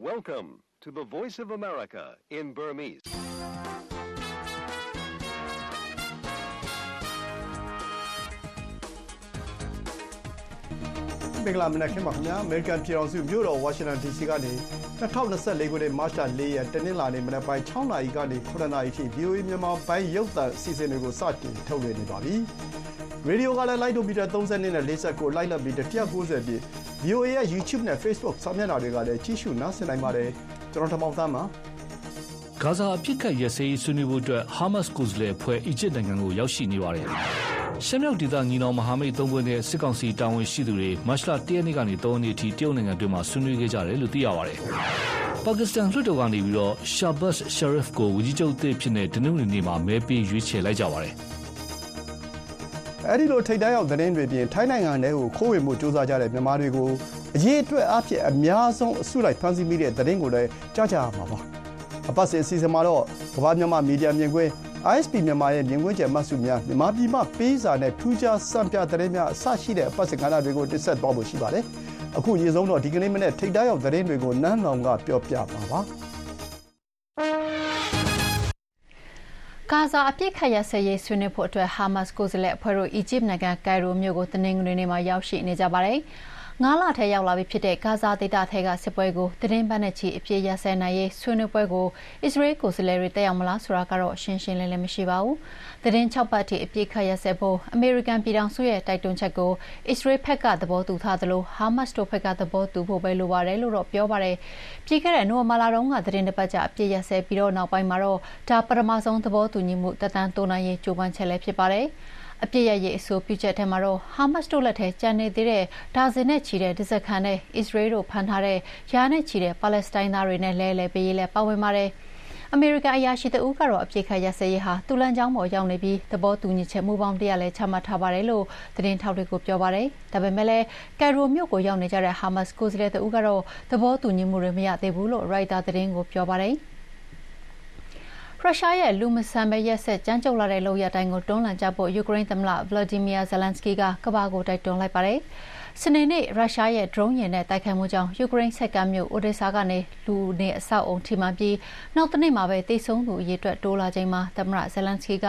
Welcome to the Voice of America in Burmese. ။မင်္ဂလာမနက်ခင်းပါခင်ဗျာ။ American ပြည်တော်စုမြို့တော် Washington DC ကနေ2024ခုနှစ်မတ်လ4ရက်တနင်္လာနေ့မနက်ပိုင်း6နာရီကနေ9နာရီထိ VOA မြန်မာပိုင်းရုပ်သံအစီအစဉ်တွေကိုစတင်ထုတ်လွှင့်နေပါပြီ။ရေဒီယိုကလည်းလိုက်ဒိုမီတာ32နဲ့49လိုက်လက်မီတာ190ပြည့် VOA ရဲ့ YouTube နဲ့ Facebook စာမျက်နှာတွေကလည်းကြည့်ရှုနားဆင်နိုင်ပါတယ်။ကျွန်တော်ထမောင်သားပါ။ဂါဇာအဖြစ်ကရစေးဆွေးနွေးဖို့အတွက်ဟာမတ်စ်ကိုယ်စားလှယ်အဖွဲ့အီဂျစ်နိုင်ငံကိုရောက်ရှိနေပါတယ်။ရှမ်းမြောက်ဒေသညီနောင်မဟာမိတ်သုံးဖွဲ့နဲ့စစ်ကောင်စီတာဝန်ရှိသူတွေမတ်လ၁ရက်နေ့ကနေ၃ရက်နေ့ထိတရုတ်နိုင်ငံတွင်းမှာဆွေးနွေးခဲ့ကြတယ်လို့သိရပါတယ်။ပါကစ္စတန်လွှတ်တော်ကနေပြီးတော့ရှာဘတ်ရှာရစ်ကိုဝန်ကြီးချုပ်အသစ်ဖြစ်တဲ့ဒနုလီနေ့မှာမဲပေးရွေးချယ်လိုက်ကြပါတယ်။ အဲဒီလိုထိပ်တန်းရောက်သတင်းတွေပြင်ထိုင်းနိုင်ငံထဲကိုခိုးဝင်မှုစူးစမ်းကြတဲ့မြန်မာတွေကိုအရေးအတွက်အဖြစ်အများဆုံးအစုလိုက်ဖမ်းဆီးမိတဲ့သတင်းကိုလည်းကြားကြရမှာပါအပတ်စဉ်အစီအစဉ်မှာတော့ကမ္ဘာမြန်မာမီဒီယာမြင်ကွင်း ISP မြန်မာရဲ့မြင်ကွင်းကျယ်မှတ်စုများမြန်မာပြည်မှာပေးစာနဲ့ထူးခြားစံပြသတင်းများအစရှိတဲ့အပတ်စဉ်ကဏ္ဍတွေကိုတင်ဆက်သွားဖို့ရှိပါတယ်အခုရေဆုံးတော့ဒီကနေ့မနေ့ထိပ်တန်းရောက်သတင်းတွေကိုနန်းလောင်ကပြောပြပါပါ ဂါဇာအပြစ်ခတ်ရစရေးဆွေးနွေးဖို့အတွက်ဟာမတ်စ်ကိုယ်စားလှယ်အဖွဲ့တို့အီဂျစ်နိုင်ငံကိုင်ရိုမြို့ကိုတနင်္ဂနွေနေ့မှာရောက်ရှိနေကြပါတယ်။ ငါးလထဲရောက်လာပြီဖြစ်တဲ့ဂါဇာဒေသထဲကစစ်ပွဲကိုသတင်းပတ်နဲ့ချီအပြည့်ရစဲနိုင်ရေးဆွေးနွေးပွဲကိုအစ္စရေးကိုယ်စားလှယ်တွေတက်ရောက်မလားဆိုတာကတော့ရှင်းရှင်းလင်းလင်းမရှိပါဘူး။သတင်း၆ပတ်ထိအပြည့်ခတ်ရစဲဖို့အမေရိကန်ပြည်ထောင်စုရဲ့တိုက်တွန်းချက်ကိုအစ္စရေးဘက်ကသဘောတူထားသလိုဟာမတ်စ်တို့ဘက်ကသဘောတူဖို့ပဲလိုပါတယ်လို့တော့ပြောပါတယ်။ပြီးခဲ့တဲ့နိုဝင်ဘာလတုန်းကသတင်းတစ်ပတ်ကြာအပြည့်ရစဲပြီးတော့နောက်ပိုင်းမှာတော့ဒါပထမဆုံးသဘောတူညီမှုတက်တန်းတိုးနိုင်ရေးကြိုးပမ်းချက်လည်းဖြစ်ပါတယ်။ အပြစ်ရရေးအဆိုပြုချက်ထဲမှာတော့ဟာမတ်စ်တို့လက်ထဲကျန်နေသေးတဲ့ဒါဇင်နဲ့ချီတဲ့ဒဇက်ခံနဲ့အစ္စရေးတို့ဖမ်းထားတဲ့ယာနဲ့ချီတဲ့ပါလက်စတိုင်းသားတွေနဲ့လဲလှယ်ပေးရေးလည်းပါဝင်ပါတယ်။အမေရိကန်အရာရှိတဦးကတော့အပြစ်ခတ်ရစရေးဟာတူလန်ချောင်းပေါ်ရောက်နေပြီးသဘောတူညီချက်မူပေါင်းတရားလည်းချမှတ်ထားပါတယ်လို့သတင်းထောက်တွေကိုပြောပါတယ်။ဒါပေမဲ့လည်းကယ်ရိုမြို့ကိုရောက်နေကြတဲ့ဟာမတ်စ်ကိုယ်စားလှယ်တဦးကတော့သဘောတူညီမှုတွေမရသေးဘူးလို့ရိုက်တာသတင်းကိုပြောပါတယ်။ ရုရှားရဲ့လူမဆန်ပဲရက်စက်ကြမ်းကြုတ်လာတဲ့လုပ်ရပ်တိုင်းကိုတွန်းလှန်ကြဖို့ယူကရိန်းသမ္မတ Volodymyr Zelensky ကကမ္ဘာကိုတိုက်တွန်းလိုက်ပါတယ်။စနေနေ့ရုရှားရဲ့ဒရုန်းယာဉ်နဲ့တိုက်ခိုက်မှုကြောင့်ယူကရိန်းဆိပ်ကမ်းမြို့ Odessa ကနေလူနေအဆောက်အုံထိမှန်ပြီးနောက်တနေ့မှာပဲသေဆုံးသူအရေအတွက်တိုးလာချိန်မှာသမ္မတ Zelensky က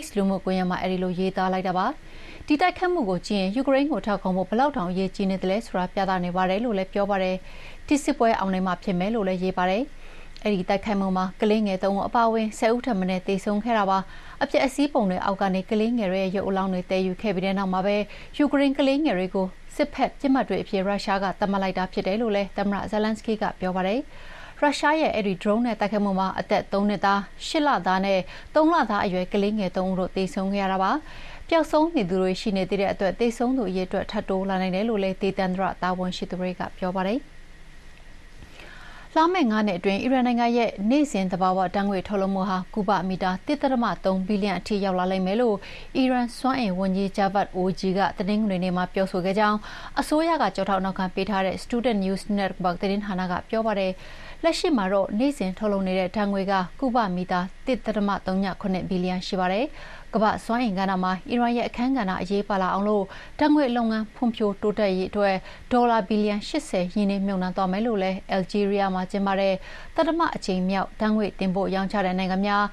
X လူမှုကွန်ရက်မှာအဲဒီလိုရေးသားလိုက်တာပါ။ဒီတိုက်ခိုက်မှုကိုကြည့်ရင်ယူကရိန်းကိုထောက်ခံဖို့ဘယ်လောက်တောင်အရေးကြီးနေသလဲဆိုတာပြသနေပါတယ်လို့လည်းပြောပါတယ်။ဒီစစ်ပွဲအောင်နိုင်မှာဖြစ်မယ်လို့လည်းရေးပါတယ်။ အဲဒီတိုက်ခိုက်မှုမှာကလေးငယ်၃ဦးအပါအဝင်၁၀ဦးထက်မနည်းသေဆုံးခဲ့တာပါ။အပျက်အစီးပုံတွေအောက်ကနေကလေးငယ်တွေရဲ့ရုပ်အလောင်းတွေသယ်ယူခဲ့ပြီးတဲ့နောက်မှာပဲယူကရိန်းကလေးငယ်တွေကိုစစ်ဘက်ပစ်မှတ်တွေအဖြစ်ရုရှားကသတ်မှတ်လိုက်တာဖြစ်တယ်လို့လည်းသမ္မတ Zelenskyy ကပြောပါတယ်။ရုရှားရဲ့အဲဒီ drone နဲ့တိုက်ခိုက်မှုမှာအသက်၃နှစ်သား၊၈လသားနဲ့၃လသားအရွယ်ကလေးငယ်၃ဦးတို့သေဆုံးခဲ့ရတာပါ။ပျောက်ဆုံးနေသူတွေရှိနေသေးတဲ့အတွက်သေဆုံးသူအရေအတွက်ထပ်တိုးလာနိုင်တယ်လို့လည်းဒေသန္တရတာဝန်ရှိသူတွေကပြောပါတယ်။ လာမယ့်၅နှစ်အတွင်းအီရန်နိုင်ငံရဲ့နေ့စဉ်သဘာဝဓာတ်ငွေ့ထုတ်လုပ်မှုဟာကုဗမီတာ1.3ဘီလီယံအထိရောက်လာလိမ့်မယ်လို့အီရန်စွမ်းအင်ဝန်ကြီး Javad Ojji ကတနင်္ဂနွေနေ့မှာပြောဆိုခဲ့ကြောင်းအစိုးရကကြောက်ထောက်နောက်ခံပေးထားတဲ့ Student News Network သတင်းဌာနကပြောပါတယ်။လက်ရှိမှာတော့နေ့စဉ်ထုတ်လုပ်နေတဲ့ဓာတ်ငွေ့ကကုဗမီတာ1.39ဘီလီယံရှိပါတယ်။ ကမ္ဘာ့စွမ်းအင်ကဏ္ဍမှာအီရန်ရဲ့အခန်းကဏ္ဍအရေးပါလာအောင်လို့ဓာတ်ငွေ့လုပ်ငန်းဖွံ့ဖြိုးတိုးတက်ရေးအတွက်ဒေါ်လာဘီလီယံ၈၀ရင်းနှီးမြှုပ်နှံသွားမယ်လို့လည်းအယ်လ်ဂျီးရီးယားမှာကျင်းပတဲ့သတ္တမအကြိမ်မြောက်ဓာတ်ငွေ့တင်ပို့ရောင်းချတဲ့နိုင်ငံများ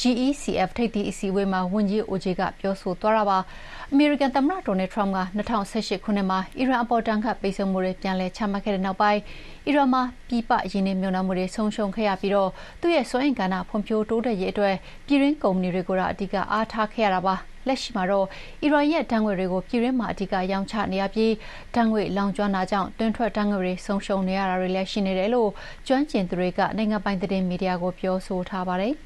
GECF ထိပ်သီးအစည်းအဝေးမှာဝန်ကြီး Ojji ကပြောဆိုသွားတာပါ။ အမေရိကန်သမ္မတ Donald Trump က၂၀၁၈ခုနှစ်မှာအီရန်အပေါ်ဒဏ်ခတ်ပိတ်ဆို့မှုတွေပြန်လည်ချမှတ်ခဲ့တဲ့နောက်ပိုင်းအီရန်မှာပြည်ပရင်းနှီးမြှုပ်နှံမှုတွေဆုံးရှုံးခဲ့ရပြီးသူ့ရဲ့စွမ်းအင်ကဏ္ဍဖွံ့ဖြိုးတိုးတက်ရေးအတွက်ပြည်တွင်းကုမ္ပဏီတွေကိုသာအဓိကအားထားခဲ့ရတာပါ။လက်ရှိမှာတော့အီရန်ရဲ့ဓာတ်ငွေ့တွေကိုပြည်တွင်းမှာအဓိကရောင်းချနေရပြီးဓာတ်ငွေ့လောင်ကျွမ်းတာကြောင့်တွင်းထွက်ဓာတ်ငွေ့တွေဆုံးရှုံးနေရတာတွေလည်းရှိနေတယ်လို့ကျွမ်းကျင်သူတွေကနိုင်ငံပိုင်သတင်းမီဒီယာကိုပြောဆိုထားပါတယ်။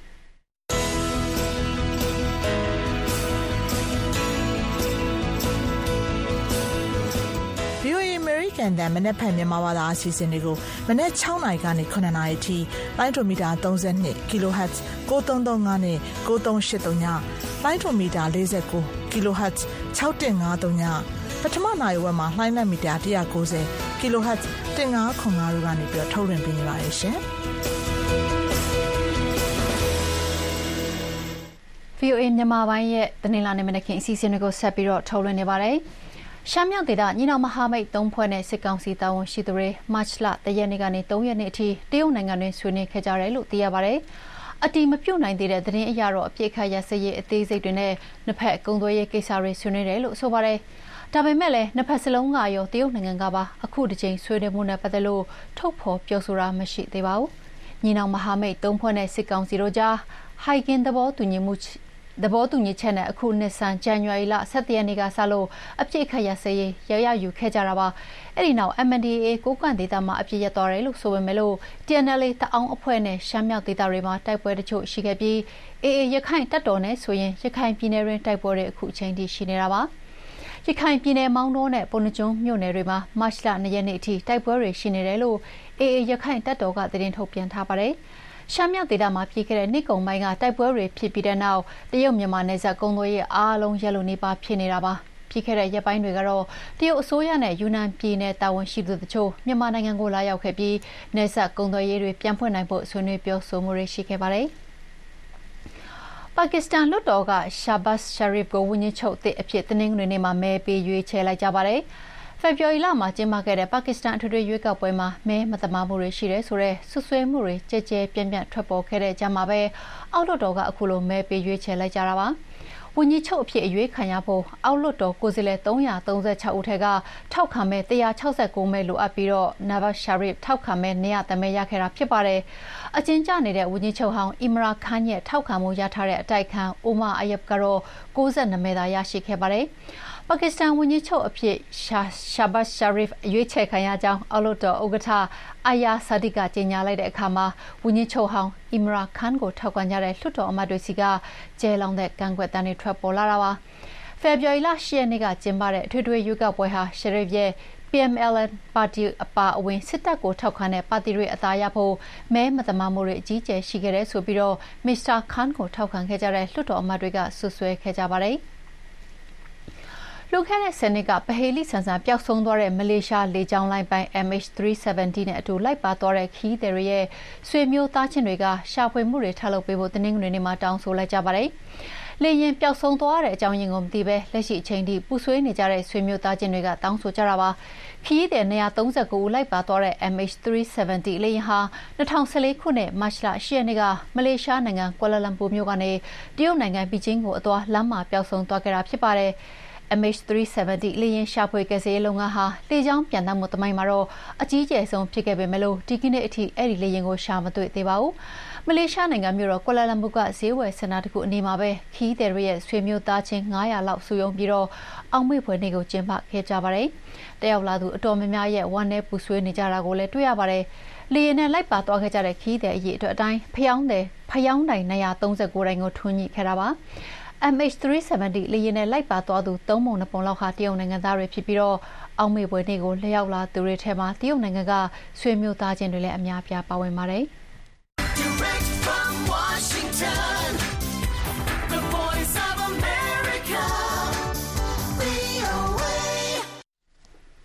ကန်တန်မနက်ဖြန်မြန်မာဘာသာအစီအစဉ်တွေကိုမနက်6နာရီကနေ9နာရီထိလိုင်းဒိုမီတာ32 kHz 9335နဲ့9383ညလိုင်းဒိုမီတာ49 kHz 6153ညပထမနိုင်ဝက်မှာလှိုင်းလက်မီတာ190 kHz 1505တို့ကနေပြီးထုတ်လွှင့်ပေးနေပါတယ်ရှင်။ VOA မြန်မာပိုင်းရဲ့တနင်္လာနေ့မနက်ခင်းအစီအစဉ်တွေကိုဆက်ပြီးတော့ထုတ်လွှင့်နေပါတယ်။ ရှမ်းမြောက်ဒေသညီနောင်မဟာမိတ်၃ဖွဲ့နဲ့စစ်ကောင်စီတာဝန်ရှိသူတွေမတ်လ၁ရက်နေ့ကနေ၃ရက်နေ့အထိတရုတ်နိုင်ငံတွင်ဆွေးနွေးခဲ့ကြတယ်လို့သိရပါတယ်။အတီမပြုတ်နိုင်သေးတဲ့သတင်းအရတော့အပြစ်ခတ်ရစရေးအသေးစိတ်တွေနဲ့နှစ်ဖက်ကုံသွေးရေးကိစ္စတွေဆွေးနွေးတယ်လို့ဆိုပါတယ်။ဒါပေမဲ့လည်းနှစ်ဖက်စလုံးကရောတရုတ်နိုင်ငံကပါအခုတစ်ချိန်ဆွေးနွေးမှုနဲ့ပတ်သက်လို့ထုတ်ဖော်ပြောဆိုတာမရှိသေးပါဘူး။ညီနောင်မဟာမိတ်၃ဖွဲ့နဲ့စစ်ကောင်စီတို့ကြားဟိုင်ဂင်သဘောတူညီမှု သဘောတူညီချက်နဲ့အခုနှစ်ဆန်ဇန်နဝါရီလ17ရက်နေ့ကစလို့အပြစ်ခတ်ရစေးရရယူခဲ့ကြတာပါအဲ့ဒီနောက် MNDAA ကိုကန့်ဒေသမှာအပြစ်ရသွားတယ်လို့ဆိုပေမဲ့လို့ TNL တအောင်အဖွဲ့နဲ့ရှမ်းမြောက်ဒေသတွေမှာတိုက်ပွဲတချို့ရှိခဲ့ပြီး AA ရခိုင်တပ်တော်နဲ့ဆိုရင်ရခိုင်ပြည်နယ်တွင်တိုက်ပွဲတွေအခုအချိန်ထိရှိနေတာပါရခိုင်ပြည်နယ်မောင်းတောနဲ့ပုဏ္ဏကျွန်းမြို့နယ်တွေမှာမတ်လ2ရက်နေ့အထိတိုက်ပွဲတွေရှိနေတယ်လို့ AA ရခိုင်တပ်တော်ကသတင်းထုတ်ပြန်ထားပါတယ်။ ရှမ်းမြောက်ဒေသမှာပြီးခဲ့တဲ့နှစ်ကုန်ပိုင်းကတိုက်ပွဲတွေဖြစ်ပြီးတဲ့နောက်တရုတ်မြန်မာနယ်စပ်ကုန်သွယ်ရေးအားလုံးရပ်လို့နေပါဖြစ်နေတာပါပြီးခဲ့တဲ့ရက်ပိုင်းတွေကတော့တရုတ်အစိုးရနဲ့ယူနန်ပြည်နယ်တာဝန်ရှိသူတို့ချို့မြန်မာနိုင်ငံကိုလာရောက်ခဲ့ပြီးနယ်စပ်ကုန်သွယ်ရေးတွေပြန်ဖွင့်နိုင်ဖို့ဆွေးနွေးပြောဆိုမှုတွေရှိခဲ့ပါတယ်ပါကစ္စတန်လွှတ်တော်ကရှာဘတ်ရှာရစ်ကိုဝန်ကြီးချုပ်အဖြစ်တနင်္ဂနွေနေ့မှာမဲပေးရွေးချယ်လိုက်ကြပါတယ်။ ဖေဖော်ဝါရီလမှာကျင်းပခဲ့တဲ့ပါကစ္စတန်အထွေထွေရွေးကောက်ပွဲမှာမဲမသမာမှုတွေရှိတယ်ဆိုတဲ့ဆွဆွဲမှုတွေကြဲကြဲပြန့်ပြန့်ထွက်ပေါ်ခဲ့တဲ့ကြားမှာပဲအောက်လွှတ်တော်ကအခုလိုမဲပေးရွေးချယ်လိုက်ကြတာပါ။ဝန်ကြီးချုပ်အဖြစ်အရွေးခံရဖို့အောက်လွှတ်တော်ကိုယ်စားလှယ်336ဦးထက်ကထောက်ခံမဲ့169မဲလိုအပ်ပြီးတော့ Nawaz Sharif ထောက်ခံမဲ့200မဲရခဲ့တာဖြစ်ပါတယ်။အချင်းကျနေတဲ့ဝန်ကြီးချုပ်ဟောင်းအီမရာခန်ရဲ့ထောက်ခံမှုရထားတဲ့အတိုက်ခံအိုမာအယပ်ကတော့62မဲသာရရှိခဲ့ပါတယ်။ ပါကစ္စတန်ဝန်ကြီးချုပ်အဖြစ်ရှာဘတ်ရှာရစ်ရွေးချယ်ခံရကြောင်းအောက်လွှတ်တော်ဥက္ကဋ္ဌအာယာဆာဒီကကြေညာလိုက်တဲ့အခါမှာဝန်ကြီးချုပ်ဟောင်းအီမရာခန်ကိုထောက်ခံကြတဲ့လွှတ်တော်အမတ်တွေစီကကျဲလောင်တဲ့ကန့်ကွက်တမ်းတွေထွက်ပေါ်လာတာပါဖေဖော်ဝါရီလ10ရက်နေ့ကကျင်းပတဲ့အထွေထွေရွေးကောက်ပွဲဟာရှရစ်ရဲ့ PMLN ပါတီအပါအဝင်စစ်တပ်ကိုထောက်ခံတဲ့ပါတီတွေအသာရဖို့မဲမသမာမှုတွေအကြီးကျယ်ရှိခဲ့တဲ့ဆိုပြီးတော့မစ္စတာခန်ကိုထောက်ခံခဲ့ကြတဲ့လွှတ်တော်အမတ်တွေကဆွဆွဲခဲ့ကြပါတယ်။ လွန်ခဲ့တဲ့ဆယ်နှစ်ကပဟေလိဆန်ဆန်ပျောက်ဆုံးသွားတဲ့မလေးရှားလေကြောင်းလိုင်းပိုင် MH370 နဲ့အတူလိုက်ပါသွားတဲ့ခီးသည်တွေရဲ့ဆွေမျိုးသားချင်းတွေကရှာဖွေမှုတွေထပ်လုပ်ပေးဖို့တင်းငွေနေ့မှာတောင်းဆိုလိုက်ကြပါတယ်။လေရင်ပျောက်ဆုံးသွားတဲ့အကြောင်းရင်းကိုမသိဘဲလက်ရှိအချိန်ထိပူဆွေးနေကြတဲ့ဆွေမျိုးသားချင်းတွေကတောင်းဆိုကြတာပါ။ခီးသည်239ဦးလိုက်ပါသွားတဲ့ MH370 လေယာဉ်ဟာ2014ခုနှစ်မတ်လ10ရက်နေ့ကမလေးရှားနိုင်ငံကွာလာလမ်ပူမြို့ကနေတရုတ်နိုင်ငံပီကျင်းကိုအသွားလမ်းမှာပျောက်ဆုံးသွားခဲ့တာဖြစ်ပါတယ်။ MH370 လေယာဉ်ရှာဖွေကယ်ဆယ်ရေးလုပ်ငန်းဟာလေကြောင်းပျံသန်းမှုသမိုင်းမှာတော့အကြီးကျယ်ဆုံးဖြစ်ခဲ့ပေမဲ့ဒီကနေ့အထိအဲဒီလေယာဉ်ကိုရှာမတွေ့သေးပါဘူး။မလေးရှားနိုင်ငံမြို့တော်ကွာလာလမ်ပူကဈေးဝယ်စင်တာတခုအနီးမှာပဲခရီးသည်တွေရဲ့ဆွေမျိုးသားချင်း900လောက်စုရုံးပြီးအောက်မေ့ဖွယ်နေ့ကိုကျင်းပခဲ့ကြပါတယ်။တက်ရောက်လာသူအတော်များများရဲ့ဝမ်းနည်းပူဆွေးနေကြတာကိုလည်းတွေ့ရပါတယ်။လေယာဉ်နဲ့လိုက်ပါသွားခဲ့ကြတဲ့ခရီးသည်အရေအတွက်အတိုင်းဖယောင်းတိုင်၂၃၉တိုင်ကိုထွန်းညှိခဲ့တာပါ။ MH370 လေယာဉ်နဲ့လိုက်ပါသွားသူ၃ပုံ၂ပုံလောက်ဟာတရုတ်နိုင်ငံသားတွေဖြစ်ပြီးအောက်မေ့ဖွယ်နေ့ကိုလက်ရောက်လာသူတွေထဲမှာတရုတ်နိုင်ငံကဆွေမျိုးသားချင်းတွေလည်းအများအပြားပါဝင်ပါတယ်။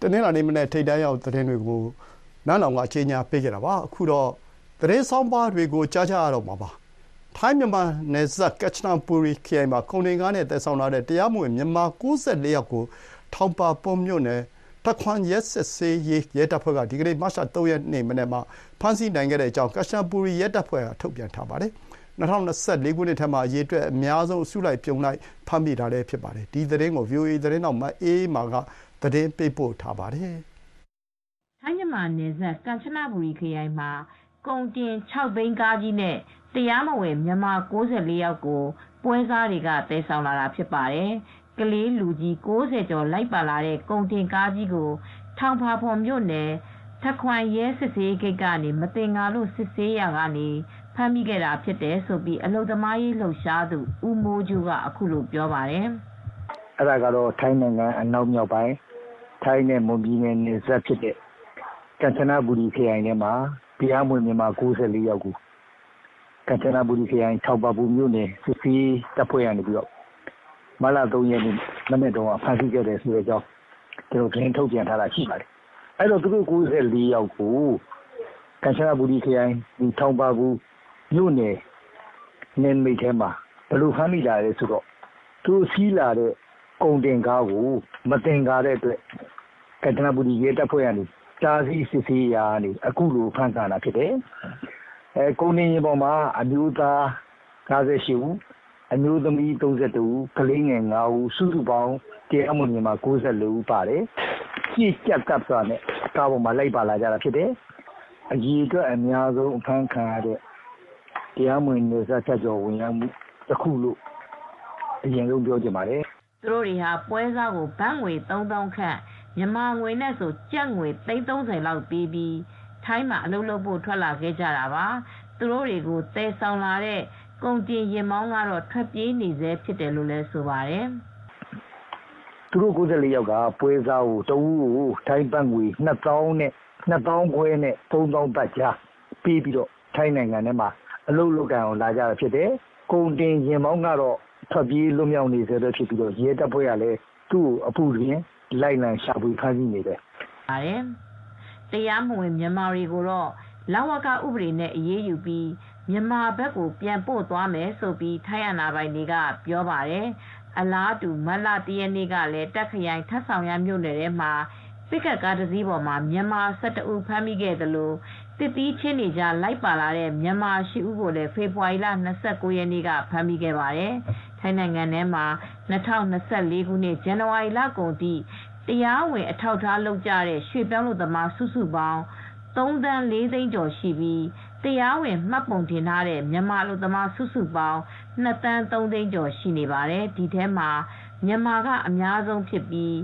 တနင်္လာနေ့မနေ့ထိပ်တန်းရောက်သတင်းတွေကိုနန်းလောင်ကအချိန်ညာပေးခဲ့တာပါအခုတော့သတင်းဆောင်ပါတွေကိုကြားကြရတော့မှာပါ ထိုင်းမြန်မာနယ်စပ်ကချနပူရီခရိုင်မှာကုန်တင်ကားနဲ့သယ်ဆောင်လာတဲ့တရားမဝင်မြန်မာ94ယောက်ကိုထောင်ပါပုံမြို့နယ်တခွန်ရဲစစ်ဆေးရေးရဲတပ်ဖွဲ့ကဒီကနေ့မတ်လ3ရက်နေ့မနေ့မှာဖမ်းဆီးနိုင်ခဲ့တဲ့အကြောင်းကချနပူရီရဲတပ်ဖွဲ့ကထုတ်ပြန်ထားပါတယ်။2024ခုနှစ်ထဲမှာအရေးအတွက်အများဆုံးအစုလိုက်ပြုံလိုက်ဖမ်းမိတာလည်းဖြစ်ပါတယ်။ဒီသတင်းကို VOA သတင်းတော်မအေးမာကသတင်းပေးပို့ထားပါတယ်။ထိုင်းမြန်မာနယ်စပ်ကမ်ချနဘူရီခရိုင်မှာကုန်တင်6ဘိန်းကားကြီးနဲ့ တရားမဝင်မြန်မာ94ယောက်ကို ပွဲစားတွေကသယ်ဆောင်လာတာဖြစ်ပါတယ်။ကလေးလူကြီး90ကျော်လိုက်ပါလာတဲ့ကုန်တင်ကားကြီးကို ထောင်ဖာဖွန်မြို့နယ်ထခွန်ရဲစစ်ဆေးဂိတ်ကနေမတင်ငါလို့စစ်ဆေးရာကနေဖမ်းမိခဲ့တာဖြစ်တယ်ဆိုပြီးအလုသမားရေးလှုပ်ရှားသူဦးမိုးကျူကအခုလိုပြောပါတယ်။အဲ့ဒါကတော့ထိုင်းနိုင်ငံအနောက်မြောက်ပိုင်းထိုင်းနဲ့မွန်ပြည်နယ်နယ်စပ်ဖြစ်တဲ့ကမ်ချနဘူရီခရိုင်ထဲမှာတရားမဝင်မြန်မာ94ယောက်ကို ကမ်ချနဘူရီခရိုင်ထောက်ပါပူမြို့နယ်စစ်စီးတပ်ဖွဲ့ကနေပြီးတော့မလ3ရက်နေ့မနေ့တုန်းကဖမ်းဆီးခဲ့တယ်ဆိုတဲ့အကြောင်းကျွန်တော်သတင်းထုတ်ပြန်ထားတာရှိပါတယ်။အဲ့တော့သူတို့94ယောက်ကိုကမ်ချနဘူရီခရိုင်ဒီထောက်ပါပူမြို့နယ်နယ်မိတ်ထဲမှာဘယ်လိုဖမ်းမိလာလဲဆိုတော့သူစီးလာတဲ့ကုန်တင်ကားကိုမတင်ကားတဲ့အတွက်ကတနာပူဒီရဲတပ်ဖွဲ့ကနေတားဆီးစစ်ဆေးရာကနေအခုလိုဖမ်းဆီးတာဖြစ်တယ်။ အဲကုန်တင်ရင်ပေါ်မှာအမျိုးသား58ဦးအမျိုးသမီး32ဦးကလေးငယ်9ဦးစုစုပေါင်းတရားမဝင်မှာ94ဦးပါတယ်။ကြည့်ကြက်ကပ်စွာနဲ့ကားပေါ်မှာလိုက်ပါလာကြတာဖြစ်တယ်။အကြီးအတွက်အများဆုံးအဖမ်းခံရတဲ့တရားမဝင်နေစားချက်ကျော်ဝင်ရောက်မှုတစ်ခုလို့အရင်ဆုံးပြောချင်ပါတယ်။သူတို့တွေဟာပွဲစားကိုဘတ်ငွေ3000ခန့်မြန်မာငွေနဲ့ဆိုကြက်ငွေ330လောက်ပေးပြီး ထိုင်းမှာအလုပ်လုပ်ဖို့ထွက်လာခဲ့ကြတာပါ။သူတို့တွေကိုတဲဆောင်လာတဲ့ကုန်တင်ရင်မောင်းကတော့ထွက်ပြေးနေစေဖြစ်တယ်လို့လည်းဆိုပါတယ်။သူတို့94ယောက်ကပွဲစားကိုတဦးကိုထိုင်းဘတ်ငွေ2000နဲ့2000ခွဲနဲ့3000ဘတ်ကြားပေးပြီးတော့ထိုင်းနိုင်ငံထဲမှာအလုပ်လုပ်ကြအောင်လာကြတာဖြစ်တယ်။ကုန်တင်ရင်မောင်းကတော့ထွက်ပြေးလွတ်မြောက်နေစေတဲ့ဖြစ်ပြီးတော့ရဲတပ်ဖွဲ့ကလည်းသူ့ကိုအပူတွင်လိုက်လံရှာဖွေဖမ်းဆီးနေတယ်။ပါတယ်။ တရားမဝင် မြန်မာတွေကိုတော့ လဝက ဥပဒေနဲ့ အရေးယူပြီး မြန်မာဘက်ကို ပြန်ပို့သွားမယ်ဆိုပြီးထိုင်းအာဏာပိုင်တွေက ပြောပါတယ်။အလားတူ မတ်လ ၁ ရက်နေ့ကလည်းတက်ခရိုင် ထပ်ဆောင်ရမြို့နယ်ထဲမှာ ပစ်ကပ်ကားတစ်စီးပေါ်မှာ မြန်မာ ၁၁ ဦး ဖမ်းမိခဲ့သလိုတစ်သီးချင်းနေကြလိုက်ပါလာတဲ့ မြန်မာ ၈ ဦးကိုလည်း ဖေဖော်ဝါရီလ29ရက်နေ့က ဖမ်းမိခဲ့ပါတယ်။ထိုင်းနိုင်ငံထဲမှာ2024ခုနှစ် ဇန်နဝါရီလကုန်ထိ တရားဝင်အထောက်အထားလုပ်ကြတဲ့ရွှေ့ပြောင်းလုပ်သမားစုစုပေါင်း3သန်း4သိန်းကျော်ရှိပြီးတရားဝင်မှတ်ပုံတင်ထားတဲ့မြန်မာလူသမားစုစုပေါင်း2သန်း3သိန်းကျော်ရှိနေပါတယ်ဒီထဲမှာမြန်မာကအများဆုံးဖြစ်ပြီး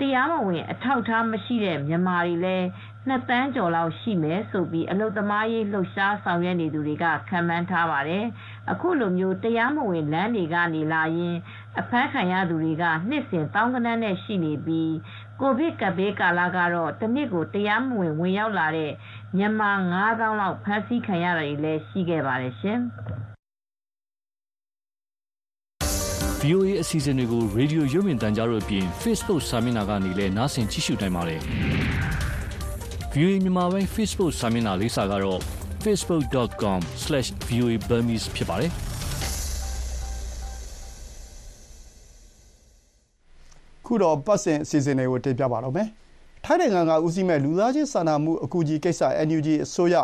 တရားမဝင်အထောက်အထားမရှိတဲ့မြန်မာတွေလည်း2သန်းကျော်လောက်ရှိမယ်ဆိုပြီးအလုပ်သမားရေးလှုပ်ရှားဆောင်ရွက်နေသူတွေကခန့်မှန်းထားပါတယ်အခုလိုမျိုးတရားမဝင်လမ်းတွေကနေလာရင်အဖမ်းခံရသူတွေကနှစ်စဉ်တောင်းကနန်းနဲ့ရှိနေပြီးကိုဗစ်ကပ်ဘေးကာလကတော့တနစ်ကိုတရားမဝင်ဝင်ရောက်လာတဲ့မြန်မာ9000လောက်ဖမ်းဆီးခံရတာတွေလည်းရှိခဲ့ပါတယ်ရှင်။ VOA အစီအစဉ်တွေကို Radio ရုပ်မြင်သံကြားတို့အပြင် Facebook စာမျက်နှာကနေလည်းနားဆင်ကြည့်ရှုနိုင်ပါတယ်။ VOA မြန်မာပိုင်း Facebook စာမျက်နှာလိပ်စာကတော့ facebook.com/voaburmese ဖြစ်ပါတယ်။ခုတော့ပတ်စဉ်အစီအစဉ်တွေကိုတင်ပြပါတော့မယ်။ထိုင်းနိုင်ငံကဦးစီးမဲ့လူသားချင်းစာနာမှုအကူအညီကိစ္စ NUG အစိုးရ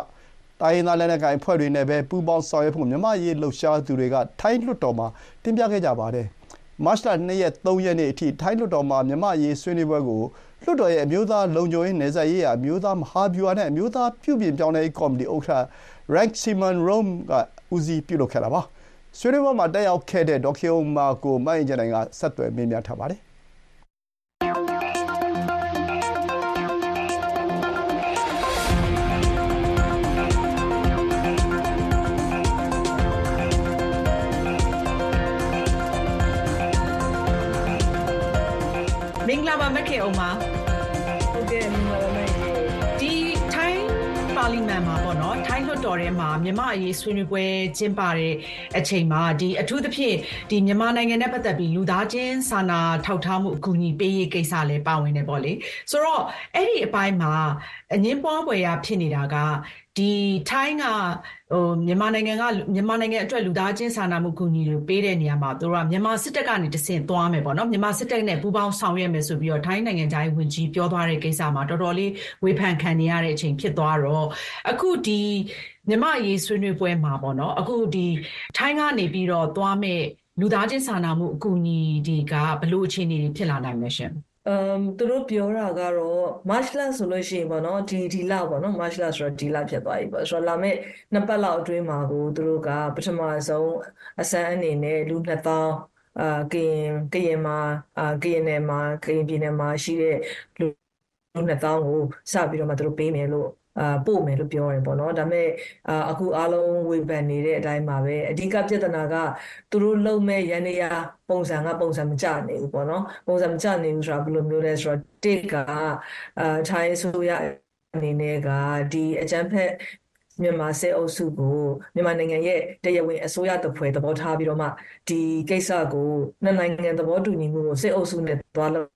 တိုင်းရင်းသားလက်နက်ကိုင်အဖွဲ့တွေနဲ့ပဲပူးပေါင်းဆောင်ရွက်ဖို့မြန်မာ့အရေးလှုပ်ရှားသူတွေကထိုင်းလွှတ်တော်မှာတင်ပြခဲ့ကြပါတယ်။မတ်လ၂ရက်၃ရက်နေ့အထိထိုင်းလွှတ်တော်မှာမြန်မာ့အရေးဆွေးနွေးပွဲကိုလွှတ်တော်ရဲ့အမျိုးသားလုံခြုံရေး၊နယ်စပ်ရေးရာအမျိုးသားမဟာဗျူဟာနဲ့အမျိုးသားပြုပြင်ပြောင်းလဲရေးကော်မတီဥက္ကဋ္ဌ Rangsiman Rome ကဦးစီးပြုလုပ်ခဲ့တာပါ။ဆွေးနွေးပွဲမှာတက်ရောက်ခဲ့တဲ့ဒေါ်ခင်ဥမ္မာကိုမအင်ကြင်းနိုင်ကဆက်သွယ်မေးမြန်းထားပါတယ် ပါမခင်အောင်ပါဟုတ်ကဲ့မင်္ဂလာပါမခင်ဒီထိုင်းပါလီမန်မှာပေါ့နော်ထိုင်းလွှတ်တော်ထဲမှာမြန်မာအရေးဆွေးနွေးပွဲကျင်းပတဲ့အချိန်မှာဒီအထူးသဖြင့်ဒီမြန်မာနိုင်ငံနဲ့ပတ်သက်ပြီးလူသားချင်းစာနာထောက်ထားမှုအကူအညီပေးရေးကိစ္စလည်းပါဝင်နေပေါ့လေဆိုတော့အဲ့ဒီအပိုင်းမှာအငင်းပွားပွဲရဖြစ်နေတာက ဒီထိုင်းကဟိုမြန်မာနိုင်ငံကမြန်မာနိုင်ငံအတွက်လူသားချင်းစာနာမှုကူညီတွေပေးတဲ့နေရာမှာသူတို့ကမြန်မာစစ်တပ်ကနေတဆင့်သွားမယ်ပေါ့နော်မြန်မာစစ်တပ်နဲ့ပူးပေါင်းဆောင်ရွက်မယ်ဆိုပြီးတော့ထိုင်းနိုင်ငံသားဝင်ကြီးပြောသွားတဲ့ကိစ္စမှာတော်တော်လေးဝေဖန်ခံနေရတဲ့အချိန်ဖြစ်သွားတော့အခုဒီမြန်မာရေးဆွေးနွေးပွဲမှာပေါ့နော်အခုဒီထိုင်းကနေပြီးတော့သွားမဲ့လူသားချင်းစာနာမှုအကူအညီတွေကဘယ်လိုအခြေအနေတွေဖြစ်လာနိုင်လဲရှင် အမ်သူတို့ပြောတာကတော့ March လဆိုလို့ရှိရင်ပေါ့နော်ဒီဒီလပေါ့နော် March လဆိုတော့ဒီလဖြစ်သွားပြီပေါ့ဆိုတော့လာမယ့်နှစ်ပတ်လောက်အတွင်းမှာကိုသူတို့ကပထမဆုံးအစမ်းအနေနဲ့လူ2000အာကရင်ကရင်မှာအာကရင်နယ်မှာကရင်ပြည်နယ်မှာရှိတဲ့လူ2000ကိုစပြီးတော့မှသူတို့ပေးမယ်လို့ အာပို့မယ်လို့ပြောတယ်ပေါ့နော်ဒါပေမဲ့အာအခုအားလုံးဝေဖန်နေတဲ့အတိုင်းပါပဲအဓိကပြဿနာကသူတို့လုံမဲ့ရန်နေရပုံစံကပုံစံမကျနေဘူးပေါ့နော်ပုံစံမကျနေဘူးဆိုတာဘယ်လိုမျိုးလဲဆိုတော့တစ်ကအာထိုင်းဆိုရအနေနဲ့ကဒီအကြမ်းဖက်မြန်မာစစ်အုပ်စုကိုမြန်မာနိုင်ငံရဲ့တရားဝင်အစိုးရတပွဲသဘောထားပြီးတော့မှဒီကိစ္စကိုနှစ်နိုင်ငံသဘောတူညီမှုကိုစစ်အုပ်စုနဲ့သွားလို့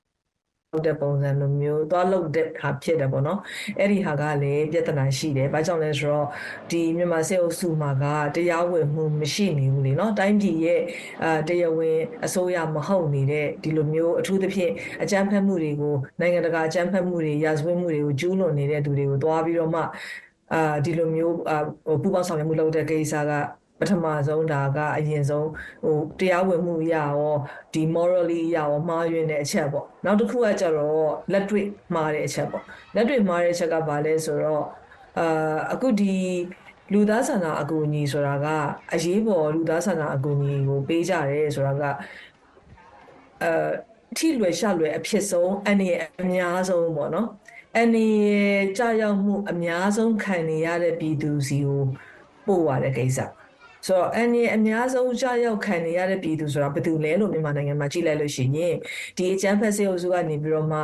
လုပ်တဲ့ပုံစံလိုမျိုးသွားလုပ်တဲ့ဟာဖြစ်တယ်ပေါ့နော်အဲ့ဒီဟာကလည်းပြဿနာရှိတယ်ဘာကြောင့်လဲဆိုတော့ဒီမြန်မာစစ်အုပ်စုမှာကတရားဝင်မှုမရှိနေဘူးလေနော်တိုင်းပြည်ရဲ့အာတရားဝင်အစိုးရမဟုတ်နေတဲ့ဒီလိုမျိုးအထူးသဖြင့်အကြမ်းဖက်မှုတွေကိုနိုင်ငံတကာအကြမ်းဖက်မှုတွေရာဇဝတ်မှုတွေကိုကျူးလွန်နေတဲ့သူတွေကိုတွားပြီးတော့မှအာဒီလိုမျိုးအာပူပေါင်းဆောင်ရွက်မှုလုပ်တဲ့ကိစ္စက ပထမဆုံးဒါကအရင်ဆုံးဟိုတရားဝင်မှုရရောဒီ morally ရရောမှားယွင်းတဲ့အချက်ပေါ့နောက်တစ်ခုကကျတော့လက်တွေ့မှားတဲ့အချက်ပေါ့လက်တွေ့မှားတဲ့အချက်ကဘာလဲဆိုတော့အာအခုဒီလူသားဆန္ဒအကူအညီဆိုတာကအရေးပေါ်လူသားဆန္ဒအကူအညီကိုပေးကြတယ်ဆိုတာကအဲထိလွယ်ရှလွယ်အဖြစ်ဆုံးအနေအများဆုံးပေါ့နော်အနေကြာရောက်မှုအများဆုံးခံနေရတဲ့ပြည်သူစီကိုပို့ရတဲ့ကိစ္စ ဆိုတော့အန်ဒီအများဆုံးကြောက်ရောက်ခံနေရတဲ့ပြည်သူဆိုတာဘယ်သူလဲလို့မြန်မာနိုင်ငံမှာကြည့်လိုက်လို့ရှိရင်ဒီအချမ်းဖက်စေအုပ်စုကနေပြီးတော့မှ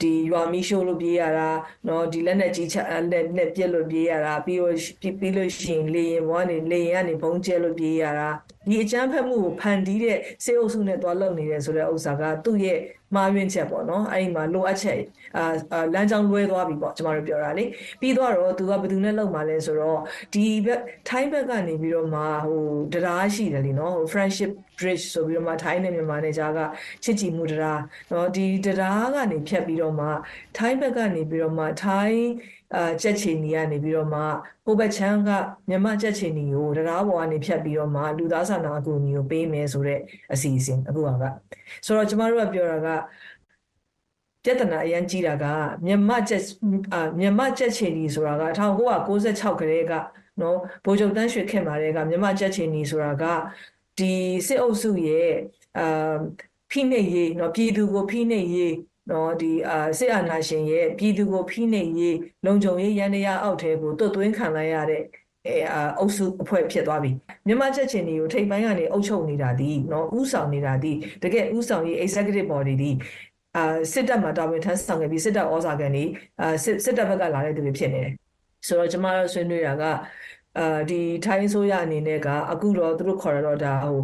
ဒီရွာမီရှိုးလို့ပြေးရတာเนาะဒီလက်နဲ့ကြီးချလက်နဲ့ပြက်လို့ပြေးရတာပြီးတော့ပြီးလို့ရှိရင်လေရင်ဘွားနေလေရင်ကနေဘုံကျဲလို့ပြေးရတာဒီအချမ်းဖက်မှုကိုဖန်တီးတဲ့စေအုပ်စုနဲ့တွားလုံနေတယ်ဆိုတဲ့ဥစ္စာကသူ့ရဲ့ မှားယွင်းချက်ပေါ့နော်အဲ့ဒီမှာလိုအပ်ချက်အာလမ်းကြောင်းလွဲသွားပြီပေါ့ကျမတို့ပြောတာလေပြီးတော့သူကဘယ်သူနဲ့လုံมาလဲဆိုတော့ဒီဘက်ထိုင်းဘက်ကနေပြီးတော့မှဟိုတရားရှိတယ်လीနော်ဟို friendship bridge ဆိုပြီးတော့မှထိုင်းနဲ့မြန်မာနဲ့ကြားကချစ်ကြည်မှုတရားเนาะဒီတရားကနေဖြတ်ပြီးတော့မှထိုင်းဘက်ကနေပြီးတော့မှထိုင်း အာကြက်ချီနီကနေပြီးတော့မှဟိုဘက်ချမ်းကမြမကြက်ချီနီကိုတရားပေါ်ကနေဖြတ်ပြီးတော့မှလူသားစာနာအကူအညီကိုပေးမယ်ဆိုတဲ့အစီအစဉ်အခုကဆိုတော့ကျမတို့ကပြောတာကပြဿနာအရန်ကြီးတာကမြမကြက်အာမြမကြက်ချီနီဆိုတာက1996ကလေးကနော်ဗိုလ်ချုပ်တန်းရွှေခင်မာတဲ့ကမြမကြက်ချီနီဆိုတာကဒီစစ်အုပ်စုရဲ့အာဖိနှိပ်ရေးနော်ပြည်သူကိုဖိနှိပ်ရေး နော်ဒီအာစစ်အာဏာရှင်ရဲ့ပြည်သူကိုဖိနှိပ်ရေးလုံခြုံရေးရန်တရားအောက်ထဲကိုတွတ်သွင်းခံလိုက်ရတဲ့အဲအုပ်စုအဖွဲ့ဖြစ်သွားပြီမြန်မာချက်ချင်းတွေကိုထိပ်ပိုင်းကနေအုပ်ချုပ်နေတာဒီနော်ဥဆောင်နေတာဒီတကယ်ဥဆောင်ရေး executive body ဒီအာစစ်တပ်မှာတာဝန်ထမ်းဆောင်ခဲ့ပြီးစစ်တပ်ဩဇာကန်ဒီအာစစ်တပ်ဘက်ကလာတဲ့သူတွေဖြစ်နေတယ်ဆိုတော့ကျွန်မတို့ဆွေးနွေးတာက အာဒီထိုင်းဆိုရအနေနဲ့ကအခုတော့သူတို့ခေါ်ရတော့ဒါဟို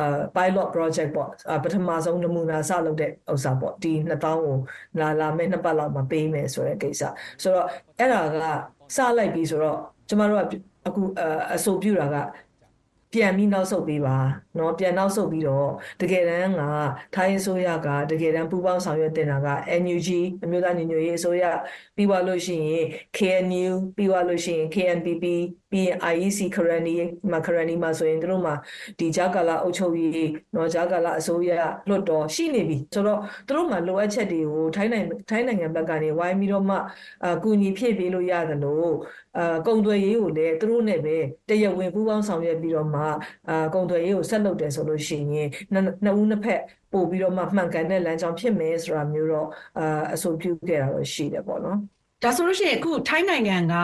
အာ pilot project ပေါ့ပထမဆုံးနမူနာစလုပ်တဲ့ဥစ္စာပေါ့ဒီ2000ကိုလာလာမဲ့နှစ်ပတ်လောက်မှာပေးမယ်ဆိုတဲ့ကိစ္စဆိုတော့အဲ့ဒါကစလိုက်ပြီဆိုတော့ကျမတို့ကအခုအဆိုပြုတာက ပြန်ပြီးနောက်ဆုတ်ပေးပါเนาะပြန်နောက်ဆုတ်ပြီးတော့တကယ်တမ်းကထိုင်းအစိုးရကတကယ်တမ်းပူးပေါင်းဆောင်ရွက်တင်တာက NUG အမျိုးသားညီညွတ်ရေးအစိုးရပြီးသွားလို့ရှိရင် KNU ပြီးသွားလို့ရှိရင် KNPP ပြီးရင် IEC ခရနီမှာခရနီမှာဆိုရင်တို့မှာဒီဂျာကာလာအုပ်ချုပ်ရေးเนาะဂျာကာလာအစိုးရလွတ်တော်ရှိနေပြီဆိုတော့တို့မှာလိုအပ်ချက်တွေကိုထိုင်းနိုင်ငံထိုင်းနိုင်ငံဘက်ကနေဝိုင်းပြီးတော့မှအကူအညီဖြည့်ပေးလို့ရတယ်လို့ အာကုံသွယ်ရေးကိုလည်းသူတို့နဲ့ပဲတရဝင်ပူးပေါင်းဆောင်ရွက်ပြီးတော့မှအာကုံသွယ်ရေးကိုဆက်လုပ်တယ်ဆိုလို့ရှိရင်နှစ်ဦးနှစ်ဖက်ပို့ပြီးတော့မှမှန်ကန်တဲ့လမ်းကြောင်းဖြစ်မယ်ဆိုတာမျိုးတော့အာအဆိုပြုခဲ့တာတော့ရှိတယ်ပေါ့နော်ဒါဆိုလို့ရှိရင်အခုထိုင်းနိုင်ငံက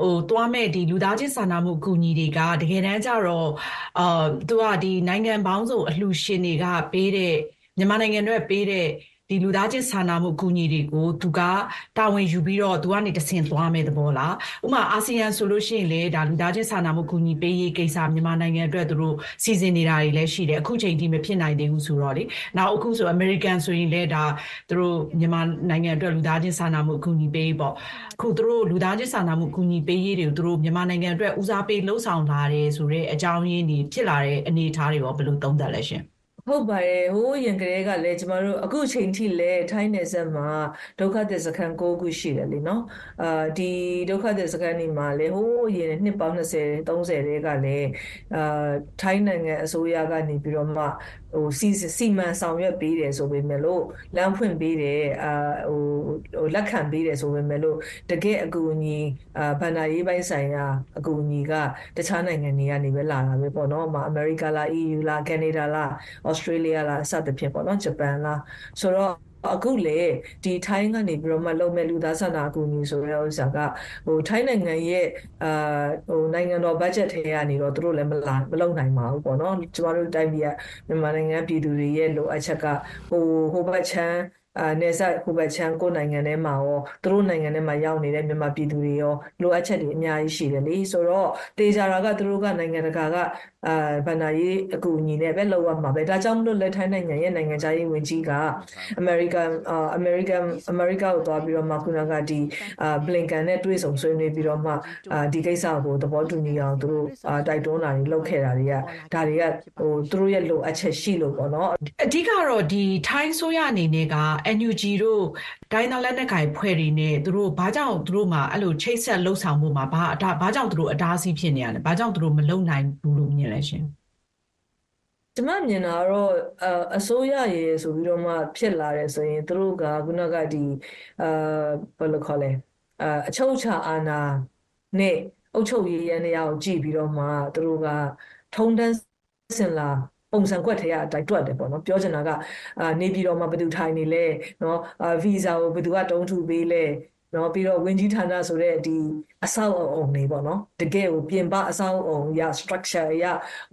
ဟိုသွားမဲ့ဒီလူသားချင်းစာနာမှုအကူအညီတွေကတကယ်တမ်းကျတော့အာသူကဒီနိုင်ငံပေါင်းစုံအလှူရှင်တွေကပေးတဲ့မြန်မာနိုင်ငံတွေပေးတဲ့ ဒီလူသားချင်းစာနာမှုအကူအညီတွေကိုသူကတာဝန်ယူပြီးတော့သူကနေတဆင့်သွားမယ်သဘောလားဥပမာအာဆီယံဆိုလို့ရှိရင်လေဒါလူသားချင်းစာနာမှုအကူအညီပေးရေးကိစ္စမြန်မာနိုင်ငံအတွက်သူတို့စီစဉ်နေတာတွေလည်းရှိတယ်အခုချိန်ထိမဖြစ်နိုင်သေးဘူးဆိုတော့လေနောက်အခုဆိုအမေရိကန်ဆိုရင်လည်းဒါသူတို့မြန်မာနိုင်ငံအတွက်လူသားချင်းစာနာမှုအကူအညီပေးပေါ့အခုသူတို့လူသားချင်းစာနာမှုအကူအညီပေးရေးတွေကိုသူတို့မြန်မာနိုင်ငံအတွက်ဦးစားပေးလှုံ့ဆော်လာတယ်ဆိုတော့အကြောင်းရင်းတွေဖြစ်လာတဲ့အနေအထားတွေရောဘယ်လိုသုံးသပ်လဲရှင် ဟုတ်ပါတယ်ဟိုးရင်ကလေးကလည်းကျမတို့အခုချိန်ထိလည်းထိုင်းနယ်စပ်မှာဒုက္ခသည်စခန်း9ခုရှိတယ်လीเนาะအာဒီဒုက္ခသည်စခန်းတွေမှာလည်းဟိုးရင်နှစ်ပေါင်း20 30တွေကလည်းအာထိုင်းနိုင်ငံအစိုးရကနေပြီးတော့မှ ဟိုစီစီမံဆောင်ရွက်ပေးတယ်ဆိုပေမဲ့လို့လမ်းဖွင့်ပေးတယ်အာဟိုဟိုလက်ခံပေးတယ်ဆိုပေမဲ့လို့တကယ်အကူအညီအာဗန္ဒာရေးပိုင်းဆိုင်ရာအကူအညီကတခြားနိုင်ငံတွေကနေပဲလာတာပဲပေါ့နော်။အမေရိကလား EU လားကနေဒါလားဩစတြေးလျလားစသဖြင့်ပေါ့နော်ဂျပန်လားဆိုတော့ အခုလေဒီထိုင်းကနေပြီးတော့မှလုံမဲ့လူသားစာနာအကူအညီဆိုတဲ့ဥစ္စာကဟိုထိုင်းနိုင်ငံရဲ့အာဟိုနိုင်ငံတော်ဘတ်ဂျက်ထဲကနေတော့သူတို့လည်းမလာမလုံနိုင်ပါဘူးပေါ့နော်ကျမတို့တိုင်းပြည်ကမြန်မာနိုင်ငံပြည်သူတွေရဲ့လိုအပ်ချက်ကဟိုဟိုဘတ်ချမ်း အာနယ်စပ်ဟိုဘက်ချမ်းကိုနိုင်ငံထဲမှာရောသူတို့နိုင်ငံထဲမှာရောက်နေတဲ့မြန်မာပြည်သူတွေရောလိုအပ်ချက်တွေအများကြီးရှိတယ်လေဆိုတော့တေချာတာကသူတို့ကနိုင်ငံတကာကအာဗန္ဒာရေးအကူအညီနဲ့ပဲလောက်ရမှာပဲဒါကြောင့်မလို့လက်ထိုင်းနိုင်ငံရဲ့နိုင်ငံခြားရေးဝန်ကြီးကအမေရိကန်အာအမေရိကန်အမေရိကကိုသွားပြီးတော့မှခုနကဒီအာဘလင်ကန်နဲ့တွေ့ဆုံဆွေးနွေးပြီးတော့မှအာဒီကိစ္စကိုသဘောတူညီအောင်သူတို့အာတိုက်တွန်းတာတွေလုပ်ခဲ့တာတွေကဒါတွေကဟိုသူတို့ရဲ့လိုအပ်ချက်ရှိလို့ပေါ့နော်အဓိကတော့ဒီထိုင်းဆိုရအနေနဲ့က NUG တို့ဒိုင်းသားလက်နက်ကိုင်ဖွဲ့တွေနဲ့ သူတို့ ဘာကြောင့် သူတို့မှာ အဲ့လို ချိတ်ဆက်လှုပ်ဆောင်မှုမှာဘာအတာဘာကြောင့် သူတို့ အတားအဆီးဖြစ်နေရလဲ ဘာကြောင့် သူတို့ မလုံနိုင်ဘူးလို့ မြင်လဲရှင်ကျမမြင်တာတော့ အစိုးရရေဆိုပြီးတော့မှ ဖြစ်လာတယ်ဆိုရင် သူတို့က ခုနက ဒီအာဘယ်လိုခေါ်လဲအာအချုပ်ချအာဏာနဲ့ အုပ်ချုပ်ရေးရန်တရားကို ကြည့်ပြီးတော့မှ သူတို့က ထုံတန်းစင်လာ ပုံစံကွက်ထဲကအတိုင်းတွက်တယ်ပေါ့နော်ပြောချင်တာကအာနေပြည်တော်မှာဘယ်သူထိုင်နေလဲနော်အာဗီဇာကိုဘယ်သူကတုံးထူပေးလဲနော်ပြီးတော့ဝင်ကြီးဌာနဆိုတဲ့ဒီအဆောက်အအုံတွေပေါ့နော်တကယ်ကိုပြင်ပအဆောက်အအုံရ structure ရ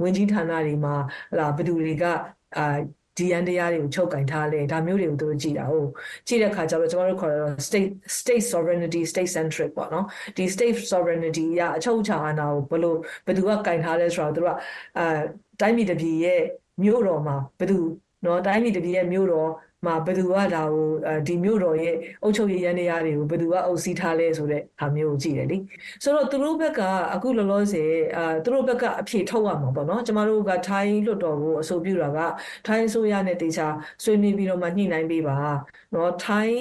ဝင်ကြီးဌာနတွေမှာဟလာဘယ်သူတွေကအာ ဒီအန်တရားတွေကိုချုပ်ကင်ထားလဲဒါမျိုးတွေကိုသူတို့ကြည်တာဟုတ်ကြည့်တဲ့အခါကျတော့ကျွန်တော်တို့ခေါ်ရတော့ state state sovereignty state centric ပေါ့နော်ဒီ state sovereignty ရအချုပ်အခြာအာဏာကိုဘယ်လိုဘယ်သူကကင်ထားလဲဆိုတော့သူတို့ကအာတိုင်းပြည်တစ်ပြည်ရဲ့မြို့တော်မှာဘယ်သူနော်တိုင်းပြည်တစ်ပြည်ရဲ့မြို့တော် မှာဘယ်သူကဒါကိုဒီမြို့တော်ရဲ့အုပ်ချုပ်ရေးရန်တရားတွေကိုဘယ်သူကအုပ်စီးထားလဲဆိုတဲ့ဟာမျိုးကိုကြည့်တယ်လေဆိုတော့သူတို့ဘက်ကအခုလောလောဆယ်အာသူတို့ဘက်ကအဖြေထုတ်ရမှာပေါ့နော်ကျမတို့ကထိုင်းလွတ်တော်ကိုအဆိုပြုတာကထိုင်းဆိုရနဲ့တေချာဆွေးနွေးပြီးတော့မှညှိနှိုင်းပေးပါနော်ထိုင်း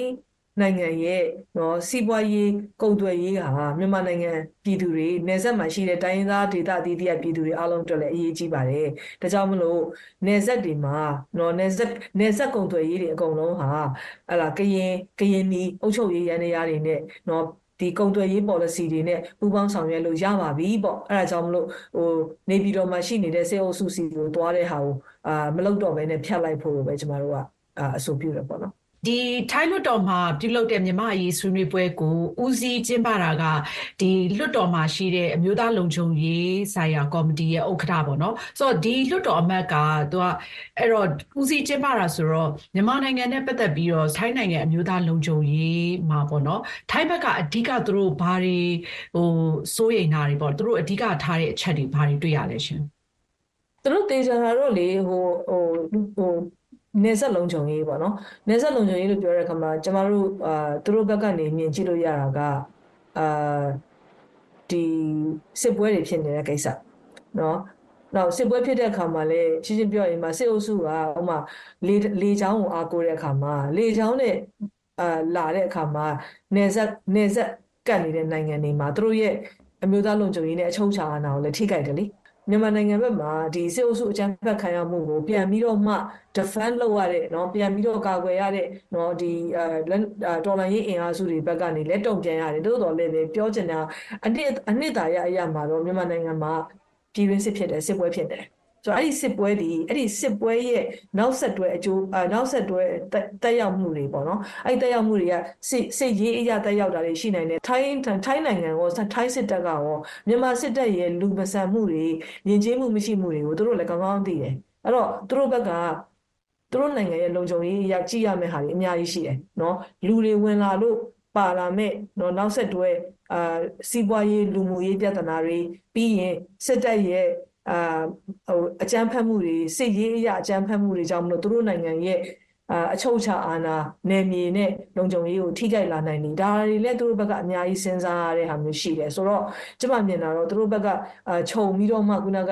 နိုင်ငံရဲ့နော်စီးပွားရေးကုန်သွယ်ရေးဟာမြန်မာနိုင်ငံပြည်သူတွေနယ်စပ်မှာရှိတဲ့တိုင်းရင်းသားဒေသအသီးသီးပြည်သူတွေအားလုံးအတွက်လည်းအရေးကြီးပါတယ်။ဒါကြောင့်မလို့နယ်စပ်တွေမှာနော်နယ်စပ်နယ်စပ်ကုန်သွယ်ရေးတွေအကုန်လုံးဟာဟလာကရင်ကရင်နီအုပ်ချုပ်ရေးရန်တရားတွေနဲ့နော်ဒီကုန်သွယ်ရေး policy တွေနဲ့ပူးပေါင်းဆောင်ရွက်လို့ရပါပြီပေါ့အဲဒါကြောင့်မလို့ဟိုနေပြည်တော်မှာရှိနေတဲ့စေအုပ်စုစီကိုတွားတဲ့ဟာကိုအာမလုပ်တော့ဘဲနဲ့ဖြတ်လိုက်ဖို့ပဲကျမတို့ကအဆိုပြုတယ်ပေါ့နော် ဒီထိုင်းလွှတ်တော်မှာပြုလုပ်တဲ့မြန်မာအရေးဆွေးနွေးပွဲကိုဦးစီးကျင်းပတာကဒီလွှတ်တော်မှာရှိတဲ့အမျိုးသားလုံခြုံရေးဆိုင်ရာကော်မတီရဲ့ဥက္ကဋ္ဌပေါ့နော်ဆိုတော့ဒီလွှတ်တော်အမတ်ကသူကအဲ့တော့ဦးစီးကျင်းပတာဆိုတော့မြန်မာနိုင်ငံနဲ့ပတ်သက်ပြီးတော့ထိုင်းနိုင်ငံအမျိုးသားလုံခြုံရေးမှာပေါ့နော်ထိုင်းဘက်ကအဓိကသူတို့ဘာတွေဟိုစိုးရိမ်တာတွေပေါ့သူတို့အဓိကထားတဲ့အချက်တွေဘာတွေတွေ့ရလဲရှင်သူတို့တေချာတာတော့လေဟိုဟိုဟို နေဆက်လုံးချုံရေးပေါ့နော်နေဆက်လုံးချုံရေးလို့ပြောတဲ့အခါမှာကျမတို့အာသူတို့ဘက်ကနေမြင်ကြည့်လို့ရတာကအာဒီစစ်ပွဲတွေဖြစ်နေတဲ့ကိစ္စနော်နောက်စစ်ပွဲဖြစ်တဲ့အခါမှာလည်းရှင်းရှင်းပြောရင်မှာစစ်အုပ်စုကဥမာလေလေချောင်းကိုအားကိုးတဲ့အခါမှာလေချောင်းနဲ့အာလာတဲ့အခါမှာနေဆက်နေဆက်ကတ်နေတဲ့နိုင်ငံတွေမှာသူတို့ရဲ့အမျိုးသားလုံခြုံရေးနဲ့အချုပ်အခြာအာဏာကိုလည်းထိခိုက်တယ်လေ မြန်မာနိုင်ငံဘက်မှာဒီစစ်အုပ်စုအကြမ်းဖက်ခံရမှုကိုပြန်ပြီးတော့မှ defend လုပ်ရတဲ့เนาะပြန်ပြီးတော့ကာကွယ်ရတဲ့เนาะဒီအဲတော်လိုင်းရေးအင်အားစုတွေဘက်ကနေလက်တုံပြန်ရတယ်တိုးတော်လည်းပဲပြောချင်တာအနှစ်အနှစ်သာရအရာမှာတော့မြန်မာနိုင်ငံမှာပြည်တွင်းစစ်ဖြစ်တယ်စစ်ပွဲဖြစ်တယ် ဆိုတော့အဲ့ဒီစစ်ပွဲဒီအဲ့ဒီစစ်ပွဲရဲ့နောက်ဆက်တွဲအကျိုးနောက်ဆက်တွဲတက်ရောက်မှုတွေပေါ့နော်အဲ့ဒီတက်ရောက်မှုတွေကစစ်စစ်ရေးအရာတက်ရောက်တာတွေရှိနိုင်တယ်ထိုင်းထိုင်းနိုင်ငံရောထိုင်းစစ်တပ်ကရောမြန်မာစစ်တပ်ရဲ့လူမဆန်မှုတွေယဉ်ကျေးမှုမရှိမှုတွေကိုသူတို့လည်းကောင်းကောင်းသိတယ်အဲ့တော့သူတို့ဘက်ကသူတို့နိုင်ငံရဲ့လုံခြုံရေးအရာကြည့်ရမယ့်ဟာတွေအများကြီးရှိတယ်နော်လူတွေဝင်လာလို့ပါလာမဲ့နော်နောက်ဆက်တွဲအာစီးပွားရေးလူမှုရေးပြဿနာတွေပြီးရင်စစ်တပ်ရဲ့ အာဟိုအကြမ်းဖက်မှုတွေစစ်ရေးအရာအကြမ်းဖက်မှုတွေကြောင့်မလို့သူတို့နိုင်ငံရဲ့ အာအချုပ်ချာအာဏာနယ်မြေနဲ့လုံခြုံရေးကိုထိခိုက်လာနိုင်တယ်ဒါတွေလည်းသူတို့ဘက်ကအများကြီးစဉ်းစားရတဲ့ဟာမျိုးရှိတယ်ဆိုတော့ကျမမြင်တာတော့သူတို့ဘက်ကအာခြုံပြီးတော့မှခုနက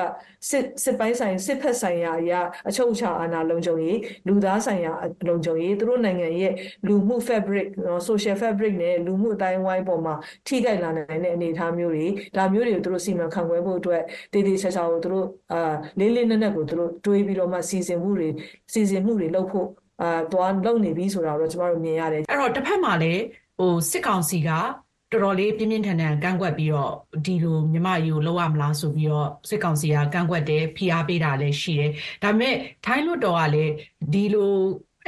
စစ်စစ်ပိုင်းဆိုင်စစ်ဖက်ဆိုင်ရာအရာအချုပ်ချာအာဏာလုံခြုံရေးလူသားဆိုင်ရာလုံခြုံရေးသူတို့နိုင်ငံရဲ့လူမှု fabric နော် social fabric နဲ့လူမှုအတိုင်းဝိုင်းပေါ်မှာထိခိုက်လာနိုင်တဲ့အနေအထားမျိုးတွေဒါမျိုးတွေကိုသူတို့စီမံခန့်ခွဲဖို့အတွက်တည်တည်ချာချာကိုသူတို့အာလေးလေးနက်နက်ကိုသူတို့တွေးပြီးတော့မှစီစဉ်မှုတွေစီစဉ်မှုတွေလုပ်ဖို့ အာသွားလုံနေပြီဆိုတာတော့ကျမတို့မြင်ရတယ်အဲ့တော့တစ်ဖက်မှာလည်းဟိုစစ်ကောင်စီကတော်တော်လေးပြင်းပြင်းထန်ထန်ကန့်ကွက်ပြီးတော့ဒီလိုမြမယူလောက်ရမလားဆိုပြီးတော့စစ်ကောင်စီကကန့်ကွက်တယ်ဖိအားပေးတာလည်းရှိတယ်ဒါပေမဲ့ထိုင်းလွတ်တော်ကလည်းဒီလို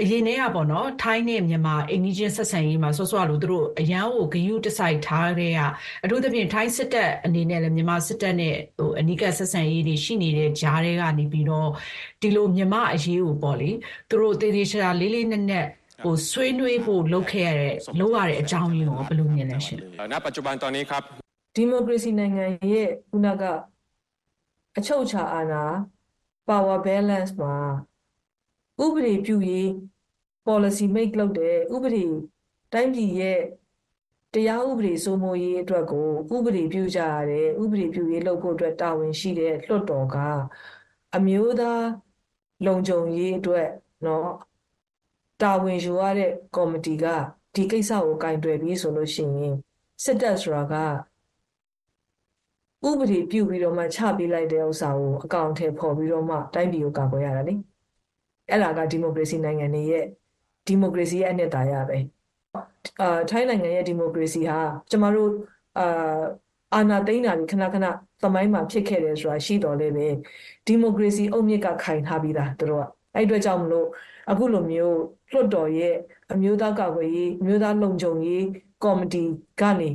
အရင်တည်းကပေါ့နော်ထိုင်းနဲ့မြန်မာအိန္ဒိချင်းဆက်ဆံရေးမှာဆော့ဆော့လို့သူတို့အရန်ကိုဂယုတစိုက်ထားတဲ့ကအထူးသဖြင့်ထိုင်းစစ်တပ်အနေနဲ့လည်းမြန်မာစစ်တပ်နဲ့ဟိုအနိကဆက်ဆံရေးတွေရှိနေတဲ့ဂျားတွေကနေပြီးတော့ဒီလိုမြန်မာအရေးကိုပေါ့လေသူတို့တေးသေးချာလေးလေးနက်နက် ဟိုဆွေးနွေးဖို့လုပ်ခဲ့ရတဲ့လုပ်ရတဲ့အကြောင်းရင်းကိုဘယ်လိုမြင်လဲရှင်ณปัจจุบันตอนนี้ครับဒီမိုကရေစီနိုင်ငံရဲ့ခုနကအချုပ်ချာအာဏာ power balance မှာ ဥပဒေပြုရေး policy make လုပ်တဲ့ဥပဒေတိုင်းပြည်ရဲ့တရားဥပဒေစိုးမိုးရေးအတွက်ကိုဥပဒေပြုကြရတယ်ဥပဒေပြုရေးလုပ်ဖို့အတွက်တာဝန်ရှိတဲ့လွှတ်တော်ကအမျိုးသားလုံခြုံရေးအတွက်เนาะတာဝန်ယူရတဲ့ကော်မတီကဒီကိစ္စကိုကင်တွယ်ပြီးဆိုလို့ရှိရင်စစ်တပ်ဆိုတာကဥပဒေပြုပြီးတော့မှချပေးလိုက်တဲ့ဥစ္စာကိုအကောင့်ထဲပေါ်ပြီးတော့မှတိုင်းပြည်ကိုကာကွယ်ရတာလေ အဲ့ဒါကဒီမိုကရေစီနိုင်ငံတွေရဲ့ဒီမိုကရေစီရဲ့အနှစ်သာရပဲအာထိုင်းနိုင်ငံရဲ့ဒီမိုကရေစီဟာကျမတို့အာအာဏာသိမ်းတာခဏခဏသမိုင်းမှာဖြစ်ခဲ့တယ်ဆိုတာရှိတော်လဲပဲဒီမိုကရေစီအုတ်မြစ်ကခိုင်ထားပြီးသားတို့ကအဲ့အတွက်ကြောင့်မလို့အခုလိုမျိုးလွှတ်တော်ရဲ့အမျိုးသားကာကွယ်ရေးအမျိုးသားလုံခြုံရေးကော်မတီကနေ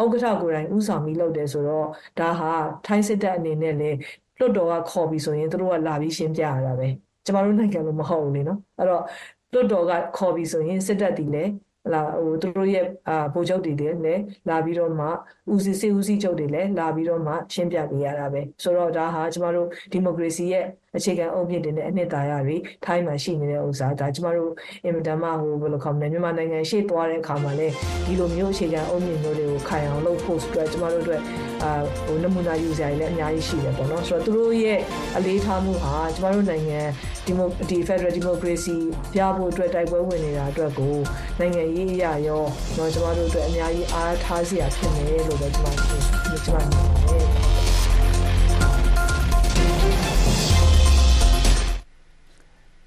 ဥက္ကဋ္ဌကိုယ်တိုင်ဦးဆောင်ပြီးလုပ်တယ်ဆိုတော့ဒါဟာထိုင်းစစ်တပ်အနေနဲ့လည်းလွှတ်တော်ကခေါ်ပြီးဆိုရင်တို့ကလာပြီးရှင်းပြရတာပဲ ကျမတို့နိုင်ငံလိုမဟုတ်ဘူးလေနော်အဲ့တော့လွှတ်တော်ကခေါ်ပြီးဆိုရင်စစ်တပ်တည်လည်းလာဟိုသူတို့ရဲ့အာဗိုလ်ချုပ်တွေလည်းလာပြီးတော့မှဦးစီးစစ်ဦးစီးချုပ်တွေလည်းလာပြီးတော့မှရှင်းပြပေးရတာပဲဆိုတော့ဒါဟာကျမတို့ဒီမိုကရေစီရဲ့အခြေခံအုပ်မြစ်တွေနဲ့အနှစ်သာရတွေထိုင်းမှာရှိနေတဲ့ဥစ္စာဒါကျမတို့အင်မတန်မှဟိုဘယ်လိုခေါ်မလဲမြန်မာနိုင်ငံရှေ့သွားတဲ့အခါမှာလည်းဒီလိုမျိုးအခြေခံအုပ်မြစ်မျိုးတွေကိုခိုင်အောင်လုပ်ဖို့အတွက်ကျမတို့အတွက်အာဟိုနမူနာယူစရာတွေလည်းအများကြီးရှိတယ်ပေါ့နော်ဆိုတော့သူတို့ရဲ့အလေးထားမှုဟာကျမတို့နိုင်ငံဒီမိုဒီ Federal Democracy ပြဖို့အတွက်တိုက်ပွဲဝင်နေတာအတွက်ကိုနိုင်ငံရေးအရာရောတော့ကျမတို့အတွက်အများကြီးအားထားစရာဖြစ်နေလို့ပဲကျမတို့ကျမ